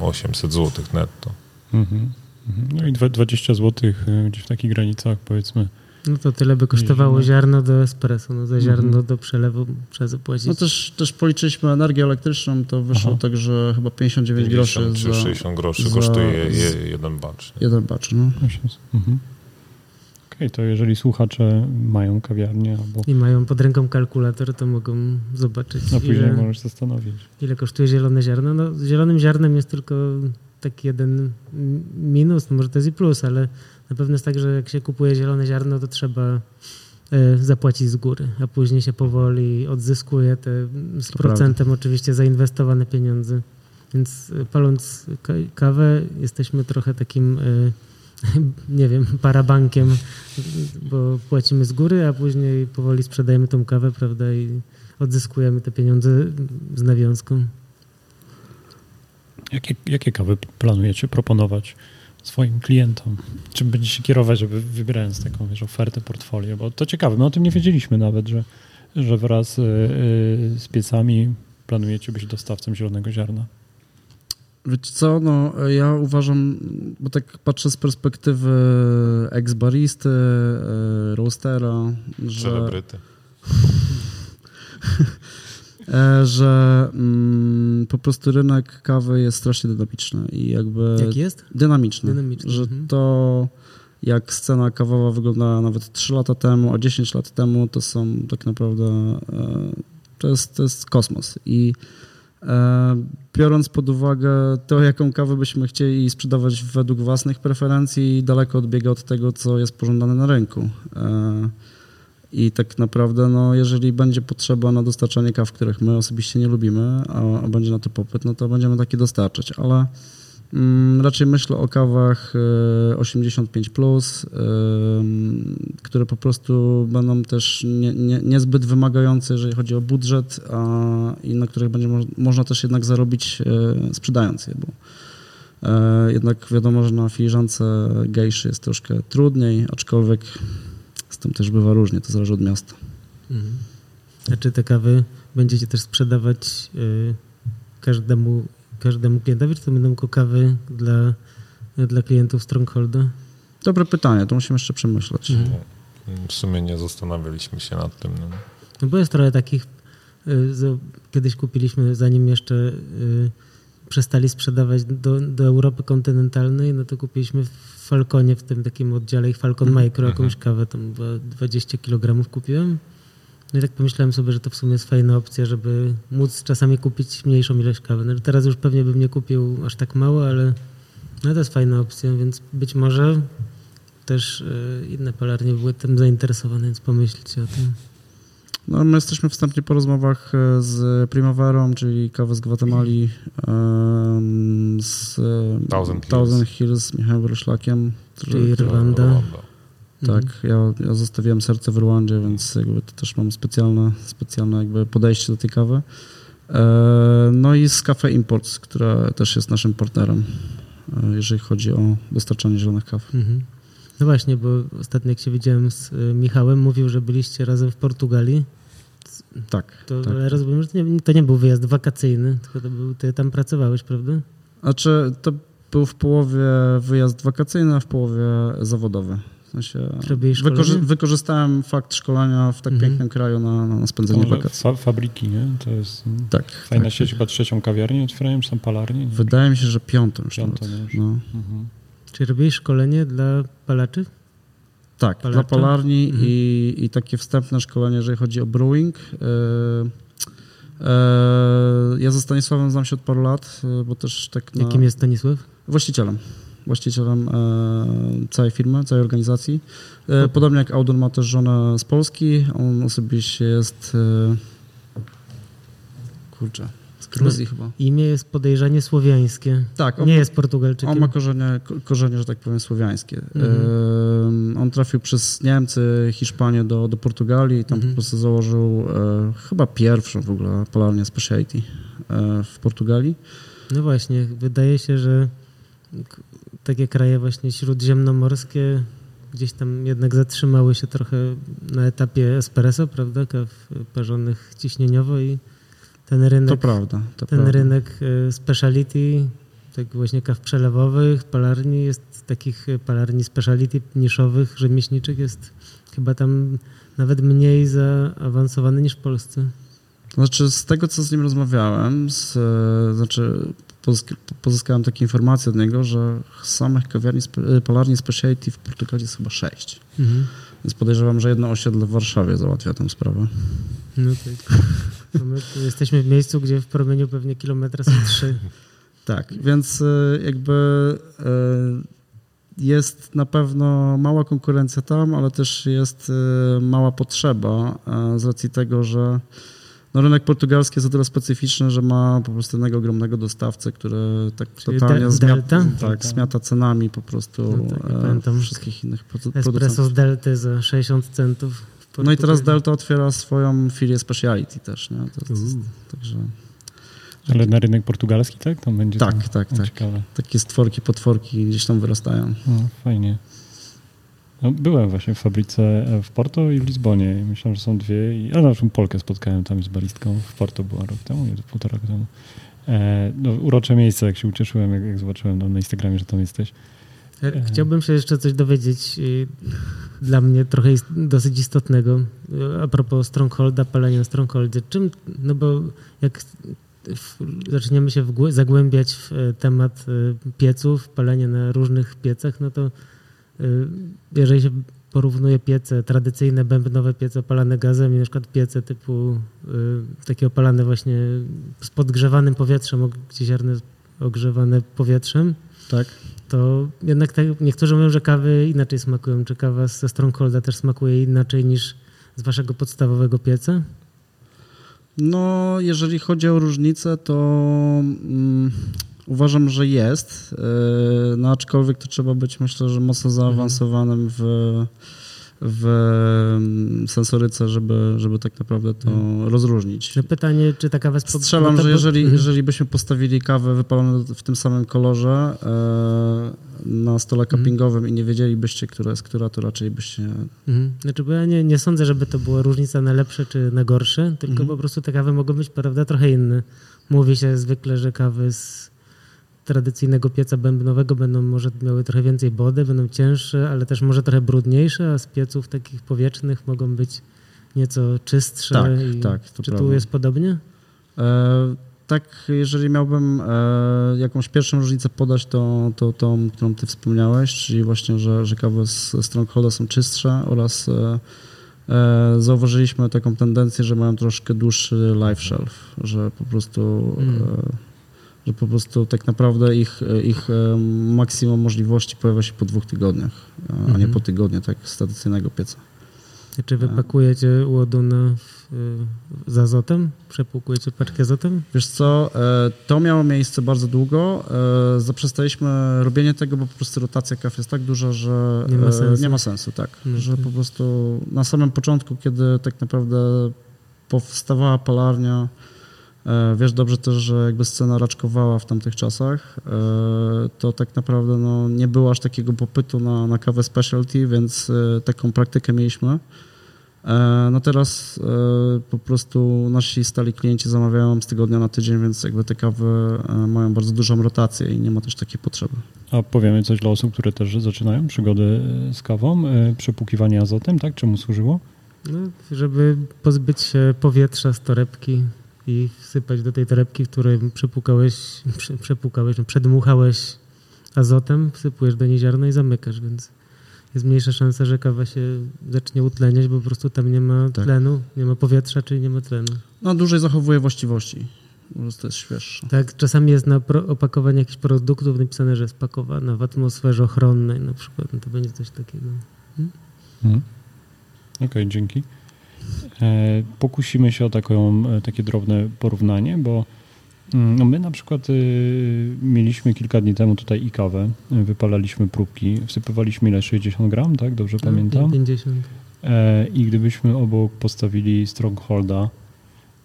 Speaker 4: 800 zł netto.
Speaker 3: Mhm. Mhm. No i dwa- 20 zł gdzieś w takich granicach powiedzmy.
Speaker 2: No to tyle by kosztowało
Speaker 3: Mhm.
Speaker 2: ziarno do espresso. No za ziarno
Speaker 3: Mhm.
Speaker 2: do przelewu trzeba zapłacić.
Speaker 1: No też, też policzyliśmy energię elektryczną, to wyszło
Speaker 3: Aha.
Speaker 1: tak, że chyba 59 groszy
Speaker 4: 50 czy
Speaker 1: za
Speaker 4: 60 groszy
Speaker 1: za-
Speaker 4: kosztuje jeden bacz. nie?
Speaker 1: jeden bacz. No.
Speaker 3: Mhm. Okej, to jeżeli słuchacze mają kawiarnię albo
Speaker 2: I mają pod ręką kalkulator, to mogą zobaczyć,
Speaker 3: a później
Speaker 2: ile,
Speaker 3: możesz zastanowić.
Speaker 2: ile kosztuje zielone ziarno. No, z zielonym ziarnem jest tylko taki jeden minus, no może to jest i plus, ale na pewno jest tak, że jak się kupuje zielone ziarno, to trzeba e, zapłacić z góry, a później się powoli odzyskuje te z procentem oczywiście zainwestowane pieniądze. Więc e, paląc ka- kawę jesteśmy trochę takim, e, nie wiem, parabankiem, bo płacimy z góry, a później powoli sprzedajemy tą kawę, prawda, i odzyskujemy te pieniądze z nawiązką.
Speaker 3: Jakie, jakie kawy planujecie proponować swoim klientom? Czym będziecie się kierować, żeby wybierając taką wiesz, ofertę portfolio? Bo to ciekawe, my o tym nie wiedzieliśmy nawet, że, że wraz y, y, z piecami planujecie być dostawcą zielonego ziarna.
Speaker 1: Wiecie co, no ja uważam, bo tak patrzę z perspektywy ex-baristy, e, roastera, że,
Speaker 4: Celebryty.
Speaker 1: e, że mm, po prostu rynek kawy jest strasznie dynamiczny i jakby
Speaker 2: Jaki jest?
Speaker 1: dynamiczny,
Speaker 2: Dynamiczny,
Speaker 1: że
Speaker 2: mhm.
Speaker 1: to jak scena kawowa wyglądała nawet 3 lata temu, a 10 lat temu, to są tak naprawdę, e, to jest, to jest kosmos. I e, biorąc pod uwagę to, jaką kawę byśmy chcieli sprzedawać według własnych preferencji, daleko odbiega od tego, co jest pożądane na rynku. E, I tak naprawdę, no, jeżeli będzie potrzeba na dostarczanie kaw, których my osobiście nie lubimy, a, a będzie na to popyt, no to będziemy takie dostarczać, ale Mm, raczej myślę o kawach 85, plus, które po prostu będą też nie, nie, niezbyt wymagające, jeżeli chodzi o budżet, a, i na których będzie mo można też jednak zarobić e, sprzedając je, bo e, jednak wiadomo, że na filiżance gejszy jest troszkę trudniej, aczkolwiek tym też bywa różnie, to zależy od miasta.
Speaker 2: Mhm. A czy te kawy będziecie też sprzedawać y, każdemu każdemu klientowi, czy to będą tylko kawy dla, dla klientów Strongholda?
Speaker 1: Dobre pytanie, to musimy jeszcze przemyśleć. Mhm.
Speaker 4: W sumie nie zastanawialiśmy się nad tym. No,
Speaker 2: no bo jest trochę takich, y, kiedyś kupiliśmy, zanim jeszcze y, przestali sprzedawać do, do Europy kontynentalnej, no to kupiliśmy w Falconie, w tym takim oddziale Falcon mhm. Micro jakąś mhm. kawę, tam 20 kg kupiłem no i tak pomyślałem sobie, że to w sumie jest fajna opcja, żeby móc czasami kupić mniejszą ilość kawy. No, teraz już pewnie bym nie kupił aż tak mało, ale no to jest fajna opcja, więc być może też y, inne palarnie były tym zainteresowane, więc pomyślcie o tym.
Speaker 1: No, my jesteśmy wstępnie po rozmowach e, z Primaverą, czyli kawę z Gwatemali, z
Speaker 4: Thousand,
Speaker 1: Thousand Hills, z Michałem Roszlakiem.
Speaker 2: Czyli Rwanda.
Speaker 1: Tak, mhm. ja, ja zostawiłem serce w Rwandzie, więc jakby to też mam specjalne, specjalne jakby podejście do tej kawy. E, no i z Cafe Imports, która też jest naszym partnerem, e, jeżeli chodzi o dostarczanie zielonych kaw. Mhm.
Speaker 2: No właśnie, bo ostatnio jak się widziałem z e, Michałem, mówił, że byliście razem w Portugalii.
Speaker 1: Tak.
Speaker 2: To
Speaker 1: tak.
Speaker 2: rozumiem, że to nie, to nie, był wyjazd wakacyjny, tylko to był, ty tam pracowałeś, prawda?
Speaker 1: Znaczy, to był w połowie wyjazd wakacyjny, a w połowie zawodowy. W sensie wykorzy wykorzystałem fakt szkolenia w tak mhm. pięknym kraju na, na spędzenie wakacji.
Speaker 3: Fa fabryki, nie? To jest tak, fajna tak. sieć, chyba trzecią kawiarnię otwierają, czy tam palarnię? Nie?
Speaker 1: Wydaje mi się, że piątą piątą już. No.
Speaker 2: Mhm. Czy robiłeś szkolenie dla palaczy?
Speaker 1: Tak, Palarcza? dla palarni mhm. i, i takie wstępne szkolenie, jeżeli chodzi o brewing. Yy, yy, ja ze Stanisławem znam się od paru lat, yy, bo też tak
Speaker 2: na... Jakim jest Stanisław?
Speaker 1: Właścicielem właścicielem e, całej firmy, całej organizacji. E, podobnie jak Audun ma też żonę z Polski, on osobiście jest e, kurczę, Gruzji chyba.
Speaker 2: Imię jest podejrzanie słowiańskie. Tak. On, nie jest Portugalczykiem.
Speaker 1: On ma korzenie, korzenie, że tak powiem, słowiańskie. Mhm. on trafił przez Niemcy, Hiszpanię do, do Portugalii i tam mhm. po prostu założył chyba pierwszą w ogóle polarnię speciality w Portugalii.
Speaker 2: No właśnie, wydaje się, że takie kraje właśnie śródziemnomorskie gdzieś tam jednak zatrzymały się trochę na etapie espresso, prawda, kaw parzonych ciśnieniowo i ten rynek,
Speaker 1: to prawda, to
Speaker 2: ten
Speaker 1: prawda.
Speaker 2: rynek e, speciality, tak właśnie kaw przelewowych, palarni jest takich palarni speciality niszowych, rzemieślniczych jest chyba tam nawet mniej zaawansowany niż w Polsce.
Speaker 1: Znaczy, z tego, co z nim rozmawiałem, z, e, znaczy pozyskałem takie informacje od niego, że samych kawiarni, polarni speciality w Portugalii jest chyba sześć. Mhm. Więc podejrzewam, że jedno osiedle w Warszawie załatwia tę sprawę.
Speaker 2: No tak. No my jesteśmy w miejscu, gdzie w promieniu pewnie kilometra są trzy.
Speaker 1: tak, więc y, jakby y, jest na pewno mała konkurencja tam, ale też jest mała potrzeba z racji tego, że no, rynek portugalski jest o tyle specyficzny, że ma po prostu jednego ogromnego dostawcę, który tak Czyli totalnie de zmiata, tak, zmiata cenami po prostu no, tak, e, wszystkich innych producentów.
Speaker 2: Espresso z Delty za 60 centów.
Speaker 1: No i teraz Delta otwiera swoją filię speciality też, nie? To, to, także...
Speaker 3: Ale na rynek portugalski, tak? Tam będzie
Speaker 1: tak, tak, tak. Ciekawe. Takie stworki, potworki gdzieś tam wyrastają.
Speaker 3: No, fajnie. No, byłem właśnie w fabryce e, w Porto i w Lizbonie. I myślałem, że są dwie. I, a naszą Polkę spotkałem tam z baristką. W Porto była rok temu, nie, półtora roku temu. E, no, urocze miejsce, jak się ucieszyłem, jak, jak zobaczyłem na Instagramie, że tam jesteś.
Speaker 2: E, chciałbym się jeszcze coś dowiedzieć dla mnie trochę jest dosyć istotnego a propos Strongholda, palenia Strongholdzie. Czym, no bo jak zaczniemy się zagłębiać w temat pieców, palenia na różnych piecach, no to jeżeli się porównuje piece tradycyjne, bębnowe piece opalane gazem i na przykład piece typu takie opalane właśnie z podgrzewanym powietrzem, gdzie ziarno jest ogrzewane powietrzem,
Speaker 1: Tak.
Speaker 2: To jednak tak, niektórzy mówią, że kawy inaczej smakują. Czy kawa ze Strongholda też smakuje inaczej niż z waszego podstawowego pieca?
Speaker 1: No, jeżeli chodzi o różnicę, to mm, uważam, że jest. Yy, No, aczkolwiek to trzeba być, myślę, że mocno zaawansowanym w, w sensoryce, żeby, żeby tak naprawdę to rozróżnić.
Speaker 2: Że pytanie, czy ta kawa jest... po-
Speaker 1: Strzelam,
Speaker 2: to-
Speaker 1: że jeżeli,
Speaker 2: Mhm.
Speaker 1: jeżeli byśmy postawili kawę wypaloną w tym samym kolorze e, na stole
Speaker 2: Mhm.
Speaker 1: cuppingowym i nie wiedzielibyście, która jest która, to raczej byście...
Speaker 2: Mhm. Znaczy, bo ja nie, nie sądzę, żeby to była różnica na lepsze czy na gorsze, tylko
Speaker 1: Mhm.
Speaker 2: po prostu te kawy mogą być, prawda, trochę inne. Mówi się zwykle, że kawy z tradycyjnego pieca bębnowego będą może miały trochę więcej wody, będą cięższe, ale też może trochę brudniejsze, a z pieców takich powietrznych mogą być nieco czystsze.
Speaker 1: Tak,
Speaker 2: i
Speaker 1: tak, to
Speaker 2: Czy tu
Speaker 1: prawda.
Speaker 2: jest podobnie?
Speaker 1: E, tak, jeżeli miałbym e, jakąś pierwszą różnicę podać, to, to tą, którą ty wspomniałeś, czyli właśnie, że, że kawy z Strongholda są czystsze oraz e, e, zauważyliśmy taką tendencję, że mają troszkę dłuższy life shelf, że po prostu
Speaker 2: Mm.
Speaker 1: E, że po prostu tak naprawdę ich, ich e, maksimum możliwości pojawia się po dwóch tygodniach, a nie
Speaker 2: Mhm.
Speaker 1: po tygodniu, tak z tradycyjnego pieca.
Speaker 2: Czy wy pakujecie łoduna w, y, z azotem? Przepłukujecie paczkę azotem?
Speaker 1: Wiesz co, e, to miało miejsce bardzo długo. E, Zaprzestaliśmy robienie tego, bo po prostu rotacja kaw jest tak duża, że
Speaker 2: Nie ma
Speaker 1: e,
Speaker 2: sensu.
Speaker 1: nie ma sensu tak.
Speaker 2: No
Speaker 1: Że
Speaker 2: tak.
Speaker 1: po prostu na samym początku, kiedy tak naprawdę powstawała palarnia, e, wiesz dobrze też, że jakby scena raczkowała w tamtych czasach, e, to tak naprawdę no, nie było aż takiego popytu na, na kawę specialty, więc e, taką praktykę mieliśmy. E, No teraz e, po prostu nasi stali klienci zamawiają z tygodnia na tydzień, więc jakby te kawy e, mają bardzo dużą rotację i nie ma też takiej potrzeby.
Speaker 3: A powiemy coś dla osób, które też zaczynają przygodę e, z kawą, e, przepłukiwanie azotem, tak? Czemu służyło?
Speaker 2: No, żeby pozbyć się powietrza z torebki i wsypać do tej torebki, w której przepłukałeś, prze, przepłukałeś, no, przedmuchałeś azotem, wsypujesz do niej ziarno i zamykasz, więc jest mniejsza szansa, że kawa się zacznie utleniać, bo po prostu tam nie ma
Speaker 1: Tak.
Speaker 2: tlenu, nie ma powietrza, czyli nie ma tlenu.
Speaker 1: No dłużej zachowuje właściwości, po prostu jest świeższe.
Speaker 2: Tak, czasami jest na opakowaniu jakichś produktów napisane, że jest pakowana w atmosferze ochronnej na przykład, no to będzie coś takiego.
Speaker 3: Mhm. Okej, dzięki. E, pokusimy się o taką, e, takie drobne porównanie, bo mm, no my na przykład y, mieliśmy kilka dni temu tutaj i kawę, y, wypalaliśmy próbki, wsypywaliśmy ile? 60 gram, tak? Dobrze
Speaker 2: No,
Speaker 3: pamiętam?
Speaker 2: 50.
Speaker 3: E, I gdybyśmy obok postawili Strongholda,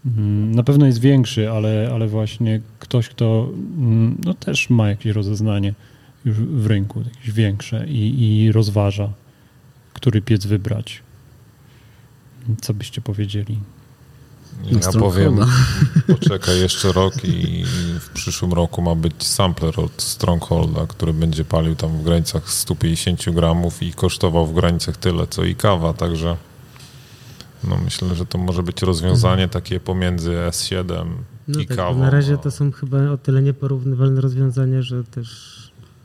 Speaker 3: mm, na pewno jest większy, ale, ale właśnie ktoś, kto mm, no też ma jakieś rozeznanie już w rynku, jakieś większe i, i rozważa, który piec wybrać. Co byście powiedzieli?
Speaker 4: Ja powiem, poczekaj jeszcze rok i w przyszłym roku ma być sampler od Strongholda, który będzie palił tam w granicach 150 gramów i kosztował w granicach tyle, co i kawa, także no myślę, że to może być rozwiązanie takie pomiędzy S7
Speaker 2: No
Speaker 4: i
Speaker 2: tak,
Speaker 4: kawą.
Speaker 2: na razie
Speaker 4: a-
Speaker 2: to są chyba o tyle nieporównywalne rozwiązania, że też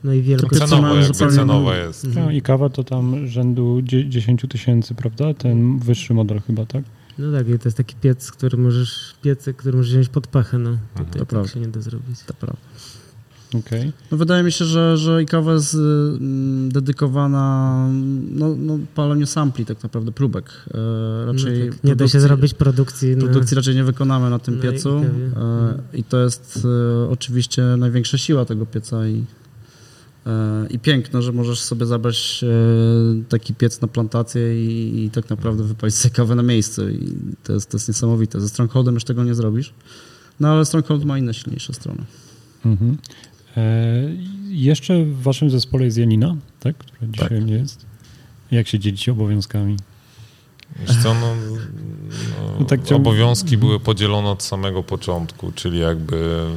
Speaker 2: no i wielkość...
Speaker 4: Jakby
Speaker 1: zupełnie
Speaker 4: cenowo jest.
Speaker 2: Mhm.
Speaker 3: No i kawa to tam rzędu dzie- 10 tysięcy, prawda? Ten wyższy model chyba, tak?
Speaker 2: No tak, i to jest taki piec, który możesz, piecyk, który możesz wziąć pod pachę, no. Tutaj
Speaker 1: to
Speaker 2: tak
Speaker 1: prawda.
Speaker 2: się nie da zrobić.
Speaker 1: To prawda.
Speaker 3: Okej.
Speaker 1: No wydaje mi się, że, że i kawa jest mm, dedykowana no, no, paleniu sampli tak naprawdę, próbek. E, raczej
Speaker 2: no tak, nie da się zrobić produkcji. No,
Speaker 1: Produkcji raczej nie wykonamy na tym
Speaker 2: Na
Speaker 1: piecu
Speaker 2: Ikawie.
Speaker 1: e, i to jest e, oczywiście największa siła tego pieca i, i piękno, że możesz sobie zabrać e, taki piec na plantację i, i tak naprawdę wypalić sobie kawę na miejscu i to jest, to jest niesamowite. Ze Strongholdem już tego nie zrobisz, no ale Stronghold ma inne silniejsze strony.
Speaker 3: Mhm. E, jeszcze w waszym zespole jest Janina, tak? Która dzisiaj
Speaker 1: Tak.
Speaker 3: nie jest. Jak się dzielicie obowiązkami?
Speaker 4: Wiesz co, no, no,
Speaker 3: No tak chciałbym-
Speaker 4: obowiązki były podzielone od samego początku, czyli jakby mm,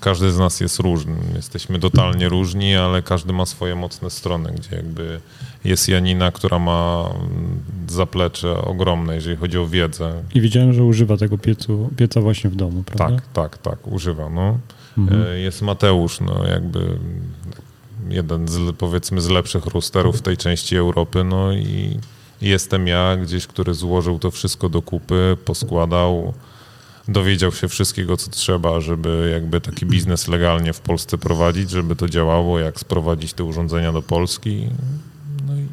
Speaker 4: każdy z nas jest różny. Jesteśmy totalnie różni, ale każdy ma swoje mocne strony, gdzie jakby jest Janina, która ma mm, zaplecze ogromne, jeżeli chodzi o wiedzę.
Speaker 3: I wiedziałem, że używa tego piecu, pieca właśnie w domu, prawda?
Speaker 4: Tak, tak, tak, używa. No.
Speaker 3: Mhm.
Speaker 4: E, Jest Mateusz, no jakby jeden z powiedzmy z lepszych rosterów w tej części Europy, no i jestem ja gdzieś, który złożył to wszystko do kupy, poskładał, dowiedział się wszystkiego, co trzeba, żeby jakby taki biznes legalnie w Polsce prowadzić, żeby to działało, jak sprowadzić te urządzenia do Polski. No i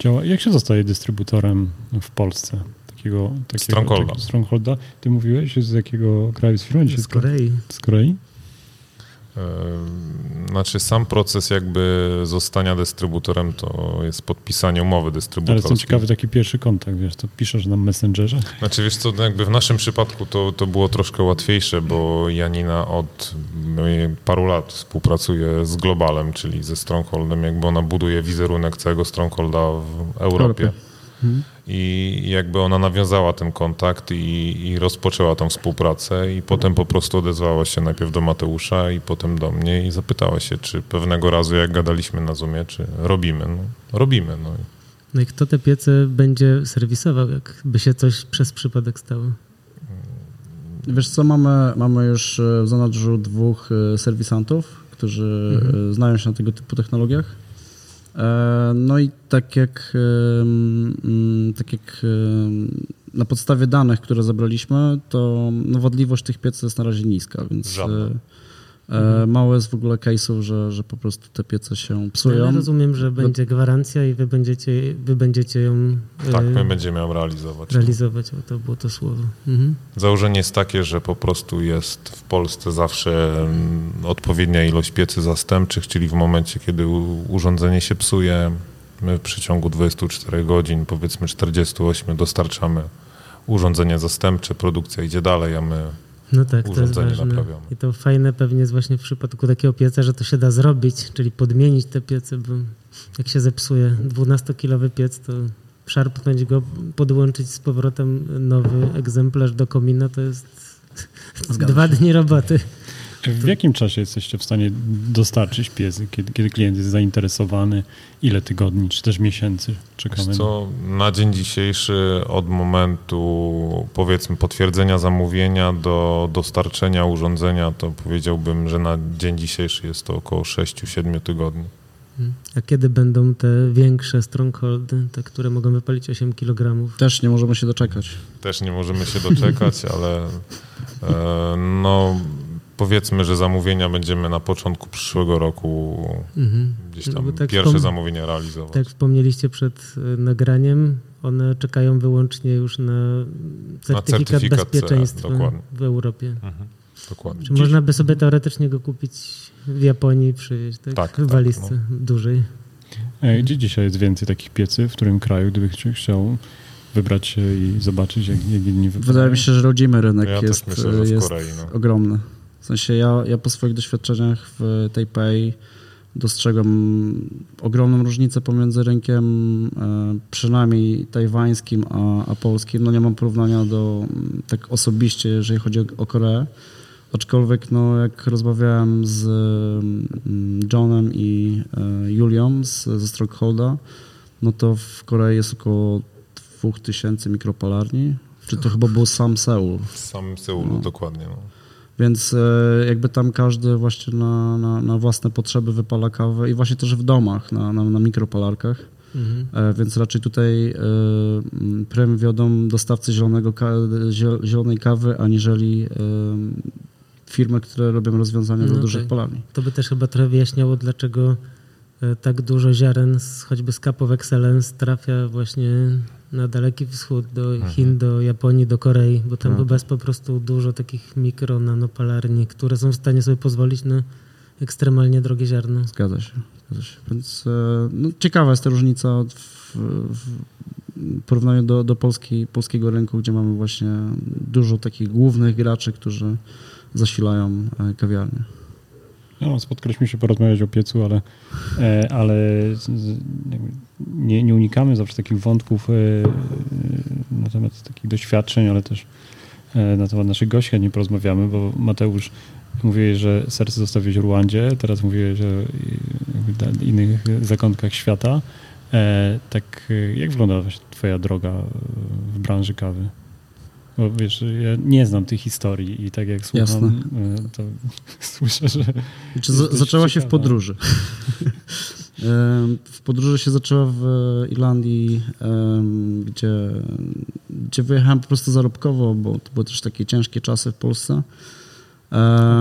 Speaker 3: Działa. Jak się zostaje dystrybutorem w Polsce? Takiego, takiego
Speaker 4: Strongholda.
Speaker 3: takiego Strongholda. Ty mówiłeś, z jakiego kraju z firmy?
Speaker 2: Z Korei.
Speaker 3: Z Korei?
Speaker 4: Znaczy sam proces jakby zostania dystrybutorem to jest podpisanie umowy
Speaker 3: Ale
Speaker 4: dystrybutorskiej.
Speaker 3: jestem ciekawy taki pierwszy kontakt, wiesz, to piszesz na Messengerze?
Speaker 4: Znaczy wiesz co, no jakby w naszym przypadku to, to było troszkę łatwiejsze, bo Janina od y, paru lat współpracuje z Globalem, czyli ze Strongholdem, jakby ona buduje wizerunek całego Strongholda w Europie.
Speaker 1: Europie.
Speaker 4: I jakby ona nawiązała ten kontakt i, i rozpoczęła tą współpracę i potem po prostu odezwała się najpierw do Mateusza i potem do mnie i zapytała się, czy pewnego razu jak gadaliśmy na Zoomie, czy robimy. No, robimy. No.
Speaker 2: No i kto te piece będzie serwisował, jakby się coś przez przypadek stało?
Speaker 1: Wiesz co, mamy, mamy już e, w zanadrzu dwóch e, serwisantów, którzy e, znają się na tego typu technologiach. E, No i tak jak, e, mm, tak jak e, na podstawie danych, które zebraliśmy, to no, wadliwość tych pieców jest na razie niska, więc
Speaker 4: Żadna.
Speaker 1: E, mało jest w ogóle case'ów, że, że po prostu te piece się psują.
Speaker 2: Ale rozumiem, że będzie gwarancja i wy będziecie, wy będziecie ją
Speaker 4: Tak,
Speaker 2: e,
Speaker 4: my będziemy ją realizować.
Speaker 2: realizować, bo to było to słowo. Mhm.
Speaker 4: Założenie jest takie, że po prostu jest w Polsce zawsze mm, odpowiednia ilość piecy zastępczych, czyli w momencie, kiedy urządzenie się psuje, my w przeciągu 24 godzin, powiedzmy 48, dostarczamy urządzenie zastępcze, produkcja idzie dalej, a my
Speaker 2: No tak, to jest
Speaker 4: Urządzenie
Speaker 2: ważne.
Speaker 4: naprawiamy.
Speaker 2: I to fajne pewnie jest właśnie w przypadku takiego pieca, że to się da zrobić, czyli podmienić te piece, bo jak się zepsuje 12-kilowy piec, to szarpnąć go, podłączyć z powrotem nowy egzemplarz do komina, to jest
Speaker 1: Zgadza
Speaker 2: dwa
Speaker 1: się.
Speaker 2: dni roboty.
Speaker 3: W jakim czasie jesteście w stanie dostarczyć piecy, kiedy, kiedy klient jest zainteresowany? Ile tygodni, czy też miesięcy
Speaker 4: Wiesz
Speaker 3: czekamy?
Speaker 4: co, na dzień dzisiejszy od momentu powiedzmy potwierdzenia zamówienia do dostarczenia urządzenia, to powiedziałbym, że na dzień dzisiejszy jest to około 6-7 tygodni.
Speaker 2: A kiedy będą te większe strongholdy, te, które mogą wypalić 8 kg?
Speaker 1: Też nie możemy się doczekać.
Speaker 4: Też nie możemy się doczekać, ale e, no powiedzmy, że zamówienia będziemy na początku przyszłego roku
Speaker 2: Mhm.
Speaker 4: gdzieś
Speaker 2: No
Speaker 4: tam
Speaker 2: bo tak
Speaker 4: pierwsze zamówienia realizować.
Speaker 2: Tak wspomnieliście przed y, nagraniem, one czekają wyłącznie już na certyfikat,
Speaker 4: certyfikat CE,
Speaker 2: bezpieczeństwa
Speaker 4: dokładnie.
Speaker 2: w Europie.
Speaker 4: Mhm, dokładnie.
Speaker 2: Czy można by sobie teoretycznie go kupić w Japonii i przywieźć, tak?
Speaker 4: Tak,
Speaker 2: w
Speaker 4: tak,
Speaker 2: walizce dużej.
Speaker 3: E, Gdzie dzisiaj jest więcej takich piecy? W którym kraju, gdyby chci- chciał wybrać się i zobaczyć, jak, jak inni wypadają?
Speaker 1: Wydaje mi się, że rodzimy rynek
Speaker 4: Ja
Speaker 1: jest,
Speaker 4: myślę,
Speaker 1: jest
Speaker 4: Korei. No.
Speaker 1: ogromny. W sensie ja, ja po swoich doświadczeniach w Taipei dostrzegam ogromną różnicę pomiędzy rynkiem e, przynajmniej tajwańskim a, a polskim. No nie mam porównania do mm, tak osobiście, jeżeli chodzi o, o Koreę. Aczkolwiek no, jak rozmawiałem z mm, Johnem i e, Julią z, ze Strongholda, no to w Korei jest około 2000 mikropalarni. Czy to chyba był sam Seul.
Speaker 4: W samym Seulu,
Speaker 1: No.
Speaker 4: dokładnie. No.
Speaker 1: Więc e, jakby tam każdy właśnie na, na, na własne potrzeby wypala kawę i właśnie też w domach, na, na, na mikropalarkach.
Speaker 2: Mhm.
Speaker 1: E, Więc raczej tutaj e, prym wiodą dostawcy zielonego zielonej kawy, aniżeli firmy, które robią rozwiązania
Speaker 2: No
Speaker 1: dla dużych
Speaker 2: tak.
Speaker 1: palarni.
Speaker 2: To by też chyba trochę wyjaśniało, dlaczego tak dużo ziaren choćby z Cup of Excellence trafia właśnie na Daleki Wschód, do
Speaker 4: Mhm.
Speaker 2: Chin, do Japonii, do Korei, bo tam chyba jest po prostu dużo takich mikro, nanopalarni, które są w stanie sobie pozwolić na ekstremalnie drogie ziarno.
Speaker 1: Zgadza się. Zgadza się. Więc e, no, ciekawa jest ta różnica w, w porównaniu do, do Polski, polskiego rynku, gdzie mamy właśnie dużo takich głównych graczy, którzy zasilają e, kawiarnię.
Speaker 3: No, spotkaliśmy się porozmawiać o piecu, ale, e, ale nie, nie unikamy zawsze takich wątków e, e, na temat takich doświadczeń, ale też e, na temat naszych gości nie porozmawiamy, bo Mateusz mówiłeś, że serce zostawiłeś w Ruandzie, teraz mówiłeś o innych zakątkach świata. Tak, jak wygląda twoja droga w branży kawy? Bo wiesz, ja nie znam tych historii i tak jak słucham, Jasne. to słyszę, że.
Speaker 1: Znaczy, zaczęła się w podróży. w podróży się zaczęła w Irlandii, gdzie, gdzie wyjechałem po prostu zarobkowo, bo to były też takie ciężkie czasy w Polsce.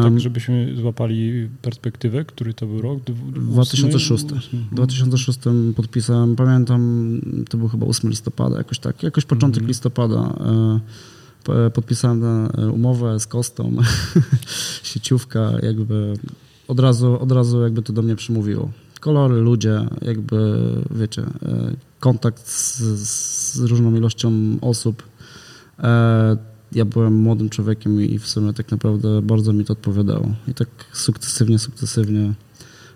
Speaker 3: tak, żebyśmy złapali perspektywę, który to był rok?
Speaker 1: 2006. W 2006 podpisałem, pamiętam, to był chyba 8 listopada, jakoś tak, jakoś początek mm -hmm. listopada. E, podpisałem e, umowę z Kostą, sieciówka, jakby od razu, od razu jakby to do mnie przymówiło. Kolory, ludzie, jakby wiecie, e, kontakt z, z różną ilością osób. Ja byłem młodym człowiekiem i w sumie tak naprawdę bardzo mi to odpowiadało. I tak sukcesywnie, sukcesywnie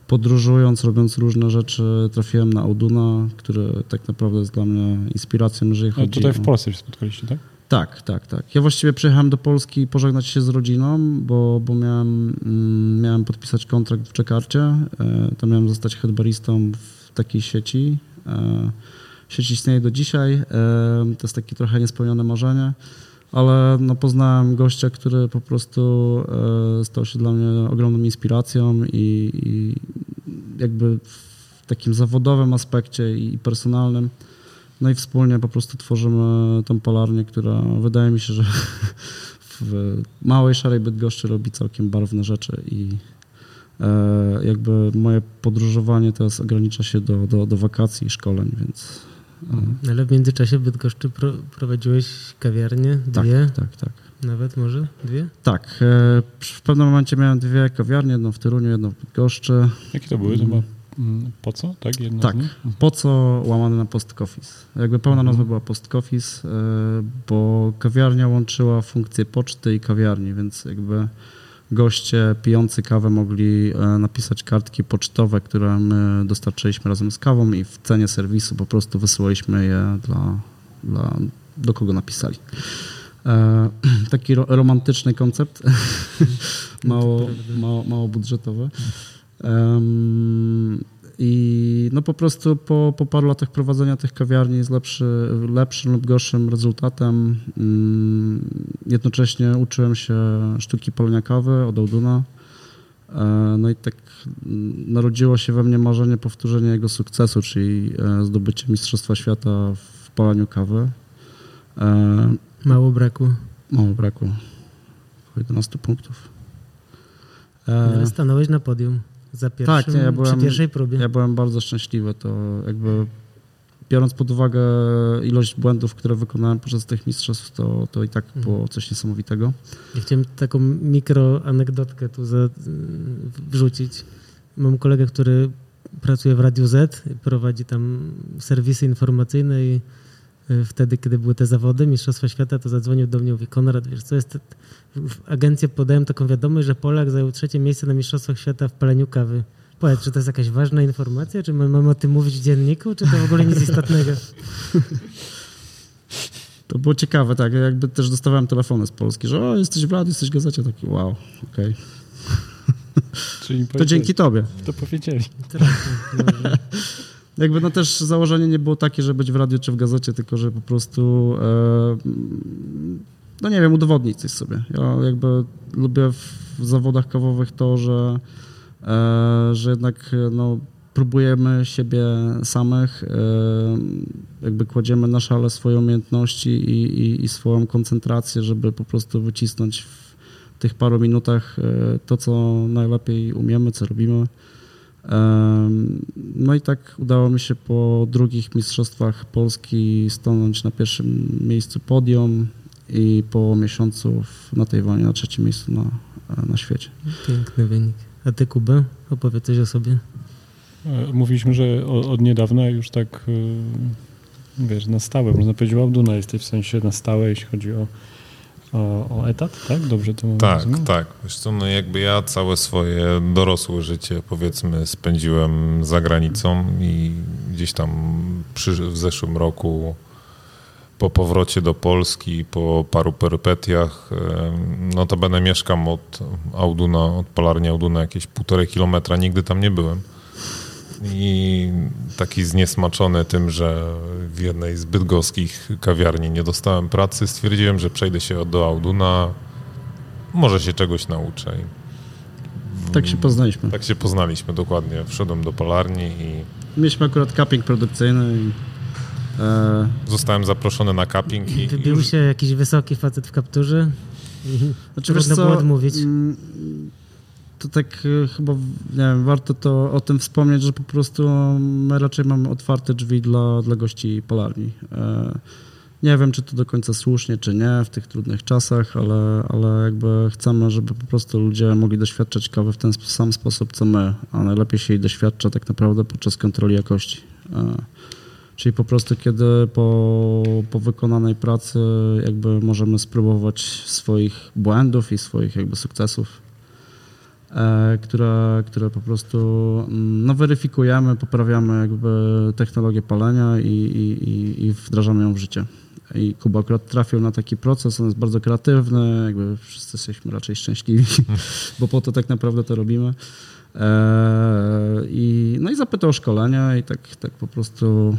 Speaker 1: podróżując, robiąc różne rzeczy, trafiłem na Auduna, który tak naprawdę jest dla mnie inspiracją, jeżeli chodzi
Speaker 3: A tutaj w Polsce się spotkaliście, tak?
Speaker 1: Tak, tak, tak. Ja właściwie przyjechałem do Polski pożegnać się z rodziną, bo, bo miałem, mm, miałem podpisać kontrakt w Czekarcie. E, to miałem zostać headbaristą w takiej sieci. E, sieć istnieje do dzisiaj. E, to jest takie trochę niespełnione marzenie, ale no, poznałem gościa, który po prostu stał się dla mnie ogromną inspiracją i, i jakby w takim zawodowym aspekcie i personalnym no i wspólnie po prostu tworzymy tą polarnię, która wydaje mi się, że w małej, szarej Bydgoszczy robi całkiem barwne rzeczy i e, jakby moje podróżowanie teraz ogranicza się do, do, do wakacji i szkoleń, więc...
Speaker 2: E. Ale w międzyczasie w Bydgoszczy pro, prowadziłeś kawiarnię,
Speaker 1: tak,
Speaker 2: dwie?
Speaker 1: Tak, tak, tak.
Speaker 2: Nawet może dwie?
Speaker 1: Tak. E, w pewnym momencie miałem dwie kawiarnie, jedną w Toruniu, jedną w Bydgoszczy.
Speaker 3: Jakie to były? To Mm, po co? Tak,
Speaker 1: tak. po co łamane na post-office. Jakby pełna nazwa była post-office, e, bo kawiarnia łączyła funkcję poczty i kawiarni, więc jakby goście pijący kawę mogli e, napisać kartki pocztowe, które my dostarczyliśmy razem z kawą i w cenie serwisu po prostu wysyłaliśmy je dla, dla do kogo napisali. E, taki ro, romantyczny koncept, mało, mało, mało budżetowy. I no po prostu po, po paru latach prowadzenia tych kawiarni z lepszy, lepszym lub gorszym rezultatem mm, jednocześnie uczyłem się sztuki palenia kawy od Auduna. E, no i tak narodziło się we mnie marzenie powtórzenia jego sukcesu, czyli e, zdobycie Mistrzostwa Świata w palaniu kawy.
Speaker 2: E, mało braku.
Speaker 1: Mało braku. 11 punktów.
Speaker 2: Ale stanąłeś na podium. Za pierwszym, tak, nie, ja byłem, przy pierwszej próbie.
Speaker 1: Ja byłem bardzo szczęśliwy. To jakby biorąc pod uwagę ilość błędów, które wykonałem podczas tych mistrzostw, to, to i tak mhm. było coś niesamowitego.
Speaker 2: Ja chciałem taką mikroanegdotkę tu za, wrzucić. Mam kolegę, który pracuje w Radiu Z, prowadzi tam serwisy informacyjne i wtedy, kiedy były te zawody Mistrzostwa Świata, to zadzwonił do mnie i mówi, Konrad, wiesz co, jest agencję podałem taką wiadomość, że Polak zajął trzecie miejsce na Mistrzostwach Świata w paleniu kawy. Powiedz, czy to jest jakaś ważna informacja? Czy mamy o tym mówić w dzienniku, czy to w ogóle nic istotnego?
Speaker 1: To było ciekawe, tak. Jakby też dostawałem telefony z Polski, że o, jesteś w radiu, jesteś w gazecie. Taki wow, okej. Okay. to dzięki tobie.
Speaker 3: To powiedzieli.
Speaker 1: Jakby no też założenie nie było takie, żeby być w radiu czy w gazecie, tylko że po prostu e, no nie wiem, udowodnić coś sobie. Ja jakby lubię w zawodach kawowych to, że, e, że jednak no, próbujemy siebie samych, e, jakby kładziemy na szale swoje umiejętności i, i, i, swoją koncentrację, żeby po prostu wycisnąć w tych paru minutach to, co najlepiej umiemy, co robimy. No i tak udało mi się po drugich mistrzostwach Polski stanąć na pierwszym miejscu podium, i po miesiącu na tej wojnie na trzecim miejscu na, na świecie.
Speaker 2: Piękny wynik. A ty, Kubę, opowiedz coś o sobie.
Speaker 3: E, mówiliśmy, że od niedawna już tak e, wiesz, na stałe, można powiedzieć, Łabduna jesteś w sensie na stałe, jeśli chodzi o, o, o etat, tak? Dobrze to mówię?
Speaker 4: Tak, rozumiem? tak. Co, no jakby ja całe swoje dorosłe życie, powiedzmy, spędziłem za granicą i gdzieś tam przy, w zeszłym roku po powrocie do Polski, po paru perypetiach, no to będę mieszkam od Auduna, od Polarni Auduna jakieś półtorej kilometra, nigdy tam nie byłem. I taki zniesmaczony tym, że w jednej z bydgoskich kawiarni nie dostałem pracy, stwierdziłem, że przejdę się do Auduna, może się czegoś nauczę. I
Speaker 1: Tak się poznaliśmy.
Speaker 4: tak się poznaliśmy dokładnie. Wszedłem do palarni i
Speaker 1: Mieliśmy akurat cupping produkcyjny i e,
Speaker 4: zostałem zaproszony na cupping i
Speaker 2: Wybił
Speaker 4: już
Speaker 2: się jakiś wysoki facet w kapturze. i
Speaker 1: Znaczy,
Speaker 2: Trudno było odmówić.
Speaker 1: mm, To tak e, chyba, nie wiem, warto to o tym wspomnieć, że po prostu my raczej mamy otwarte drzwi dla, dla gości polarni. E, Nie wiem, czy to do końca słusznie, czy nie w tych trudnych czasach, ale, ale jakby chcemy, żeby po prostu ludzie mogli doświadczać kawy w ten sam sposób, co my, a najlepiej się jej doświadcza tak naprawdę podczas kontroli jakości. E, Czyli po prostu kiedy po, po wykonanej pracy jakby możemy spróbować swoich błędów i swoich jakby sukcesów, które, które po prostu mm, no, weryfikujemy, poprawiamy jakby technologię palenia i, i, i, wdrażamy ją w życie. I Kuba akurat trafił na taki proces, on jest bardzo kreatywny, jakby wszyscy jesteśmy raczej szczęśliwi, bo po to tak naprawdę to robimy. E, I, no i zapytał o szkolenia i tak, tak po prostu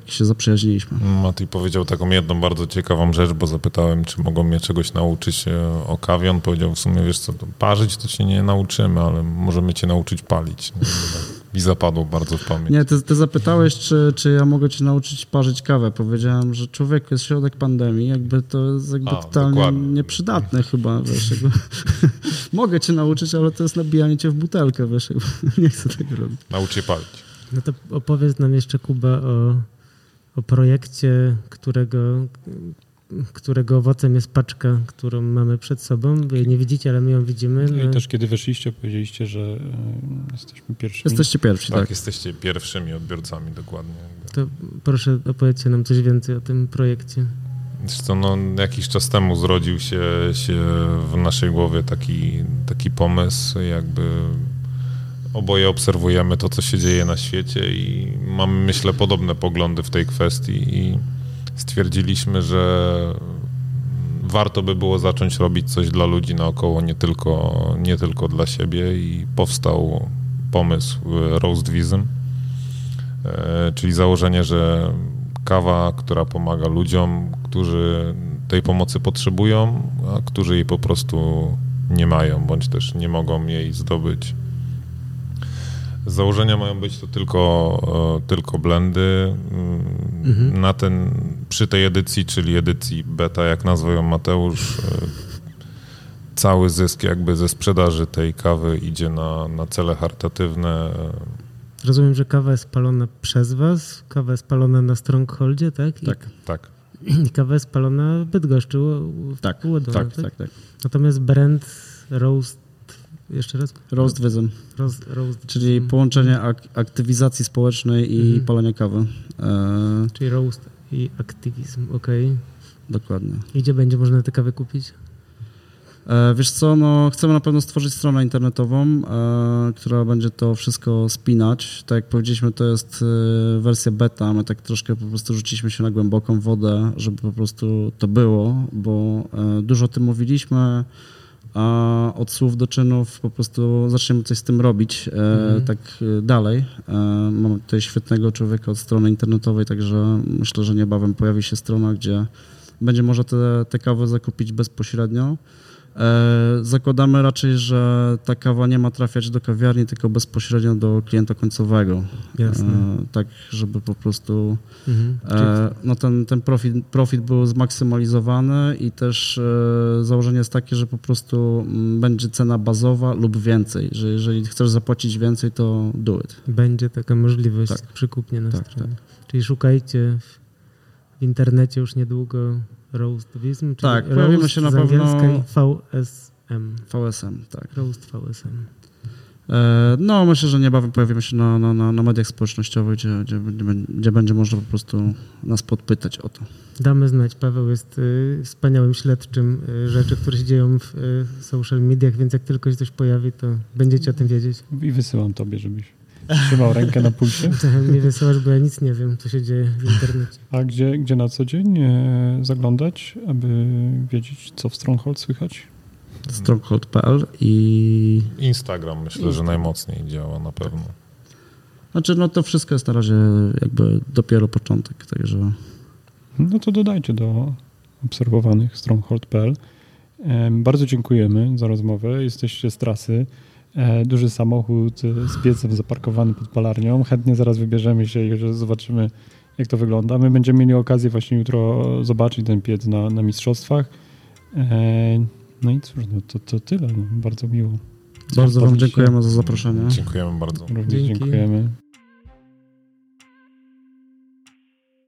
Speaker 1: tak się zaprzyjaźniliśmy.
Speaker 4: Mati powiedział taką jedną bardzo ciekawą rzecz, bo zapytałem, czy mogą mnie czegoś nauczyć e, o kawie. On powiedział w sumie, wiesz co, parzyć to cię nie nauczymy, ale możemy cię nauczyć palić. Nie? I zapadło bardzo w pamięć.
Speaker 1: Nie, ty, ty zapytałeś, czy, czy ja mogę cię nauczyć parzyć kawę. Powiedziałem, że człowiek jest środek pandemii, jakby to jest jakby
Speaker 4: A,
Speaker 1: totalnie
Speaker 4: dokładnie.
Speaker 1: nieprzydatne chyba, wiesz, jakby. mogę cię nauczyć, ale to jest nabijanie cię w butelkę, wiesz, jakby. nie chcę tego robić.
Speaker 4: Naucz się palić.
Speaker 2: No to opowiedz nam jeszcze, Kuba, o, o projekcie, którego, którego owocem jest paczka, którą mamy przed sobą. Wy jej nie widzicie, ale my ją widzimy.
Speaker 3: No
Speaker 2: No,
Speaker 3: i też kiedy weszliście, powiedzieliście, że e, jesteśmy pierwszymi.
Speaker 1: Jesteście pierwsi,
Speaker 4: Tak,
Speaker 1: tak.
Speaker 4: jesteście pierwszymi odbiorcami dokładnie.
Speaker 2: To proszę opowiedzcie nam coś więcej o tym projekcie.
Speaker 4: Zresztą no, jakiś czas temu zrodził się, się w naszej głowie taki, taki pomysł, jakby oboje obserwujemy to, co się dzieje na świecie i mamy, myślę, podobne poglądy w tej kwestii i stwierdziliśmy, że warto by było zacząć robić coś dla ludzi naokoło, nie tylko, nie tylko dla siebie i powstał pomysł e, Roast Wism, e, czyli założenie, że kawa, która pomaga ludziom, którzy tej pomocy potrzebują, a którzy jej po prostu nie mają, bądź też nie mogą jej zdobyć. Z założenia mają być to tylko, e, tylko blendy. Mm, Na ten, przy tej edycji, czyli edycji beta, jak nazwał ją Mateusz, e, cały zysk jakby ze sprzedaży tej kawy idzie na, na cele charytatywne.
Speaker 2: Rozumiem, że kawa jest palona przez was, kawa jest palona na Strongholdzie, tak? I,
Speaker 1: Tak,
Speaker 4: Tak.
Speaker 2: I kawa jest palona w Bydgoszczy, w
Speaker 1: tak,
Speaker 2: u Ładowa,
Speaker 1: tak, tak, tak.
Speaker 2: Natomiast brand Roast, jeszcze raz?
Speaker 1: Roast Wism,
Speaker 2: Roast, roast
Speaker 1: czyli połączenie ak- aktywizacji społecznej i
Speaker 2: Mhm.
Speaker 1: palenia kawy. E,
Speaker 2: Czyli roast i aktywizm, okej.
Speaker 1: dokładnie.
Speaker 2: I gdzie będzie można te kawy kupić?
Speaker 1: E, Wiesz co, no chcemy na pewno stworzyć stronę internetową, e, która będzie to wszystko spinać. Tak jak powiedzieliśmy, to jest e, wersja beta, my tak troszkę po prostu rzuciliśmy się na głęboką wodę, żeby po prostu to było, bo e, dużo o tym mówiliśmy, a od słów do czynów po prostu zaczniemy coś z tym robić e, tak e, dalej. E, Mamy tutaj świetnego człowieka od strony internetowej, także myślę, że niebawem pojawi się strona, gdzie będzie można te, te kawy zakupić bezpośrednio. E, Zakładamy raczej, że ta kawa nie ma trafiać do kawiarni, tylko bezpośrednio do klienta końcowego.
Speaker 2: Jasne.
Speaker 1: E, Tak, żeby po prostu
Speaker 2: Mhm.
Speaker 1: e, no ten, ten profit, profit był zmaksymalizowany i też założenie jest takie, że po prostu mm, będzie cena bazowa lub więcej, że jeżeli chcesz zapłacić więcej, to do it.
Speaker 2: Będzie taka możliwość
Speaker 1: Tak.
Speaker 2: na
Speaker 1: Tak,
Speaker 2: stronie. Czyli szukajcie w internecie już niedługo Roast Wism, czyli
Speaker 1: Tak, pojawimy
Speaker 2: roast
Speaker 1: się na pewno-
Speaker 2: VSM.
Speaker 1: VSM, tak.
Speaker 2: Roast VSM.
Speaker 1: E, No, myślę, że niebawem pojawimy się na, na, na, na mediach społecznościowych, gdzie, gdzie, gdzie będzie można po prostu nas podpytać o to.
Speaker 2: Damy znać. Paweł jest y, wspaniałym śledczym y, rzeczy, które się dzieją w y, social mediach, więc jak tylko się coś pojawi, to będziecie o tym wiedzieć.
Speaker 3: I wysyłam tobie, żebyś trzymał rękę na pulsie.
Speaker 2: Trochę mnie wysyłasz, bo ja nic nie wiem, co się dzieje w internecie.
Speaker 3: A gdzie, gdzie na co dzień e, zaglądać, aby wiedzieć, co w Stronghold słychać?
Speaker 1: Stronghold.pl i
Speaker 4: Instagram myślę, że najmocniej działa na pewno.
Speaker 1: Znaczy, no to wszystko jest na razie jakby dopiero początek, także...
Speaker 3: No to dodajcie do obserwowanych stronghold.pl. Em, Bardzo dziękujemy za rozmowę. Jesteście z trasy. E, Duży samochód e, z piecem zaparkowany pod palarnią. Chętnie zaraz wybierzemy się i już zobaczymy, jak to wygląda. My będziemy mieli okazję właśnie jutro zobaczyć ten piec na, na mistrzostwach. E, No i cóż, no to, to tyle. No, bardzo miło.
Speaker 1: Bardzo Wam dziękujemy za zaproszenie.
Speaker 4: Dziękujemy bardzo.
Speaker 3: Również
Speaker 2: Dzięki.
Speaker 3: dziękujemy.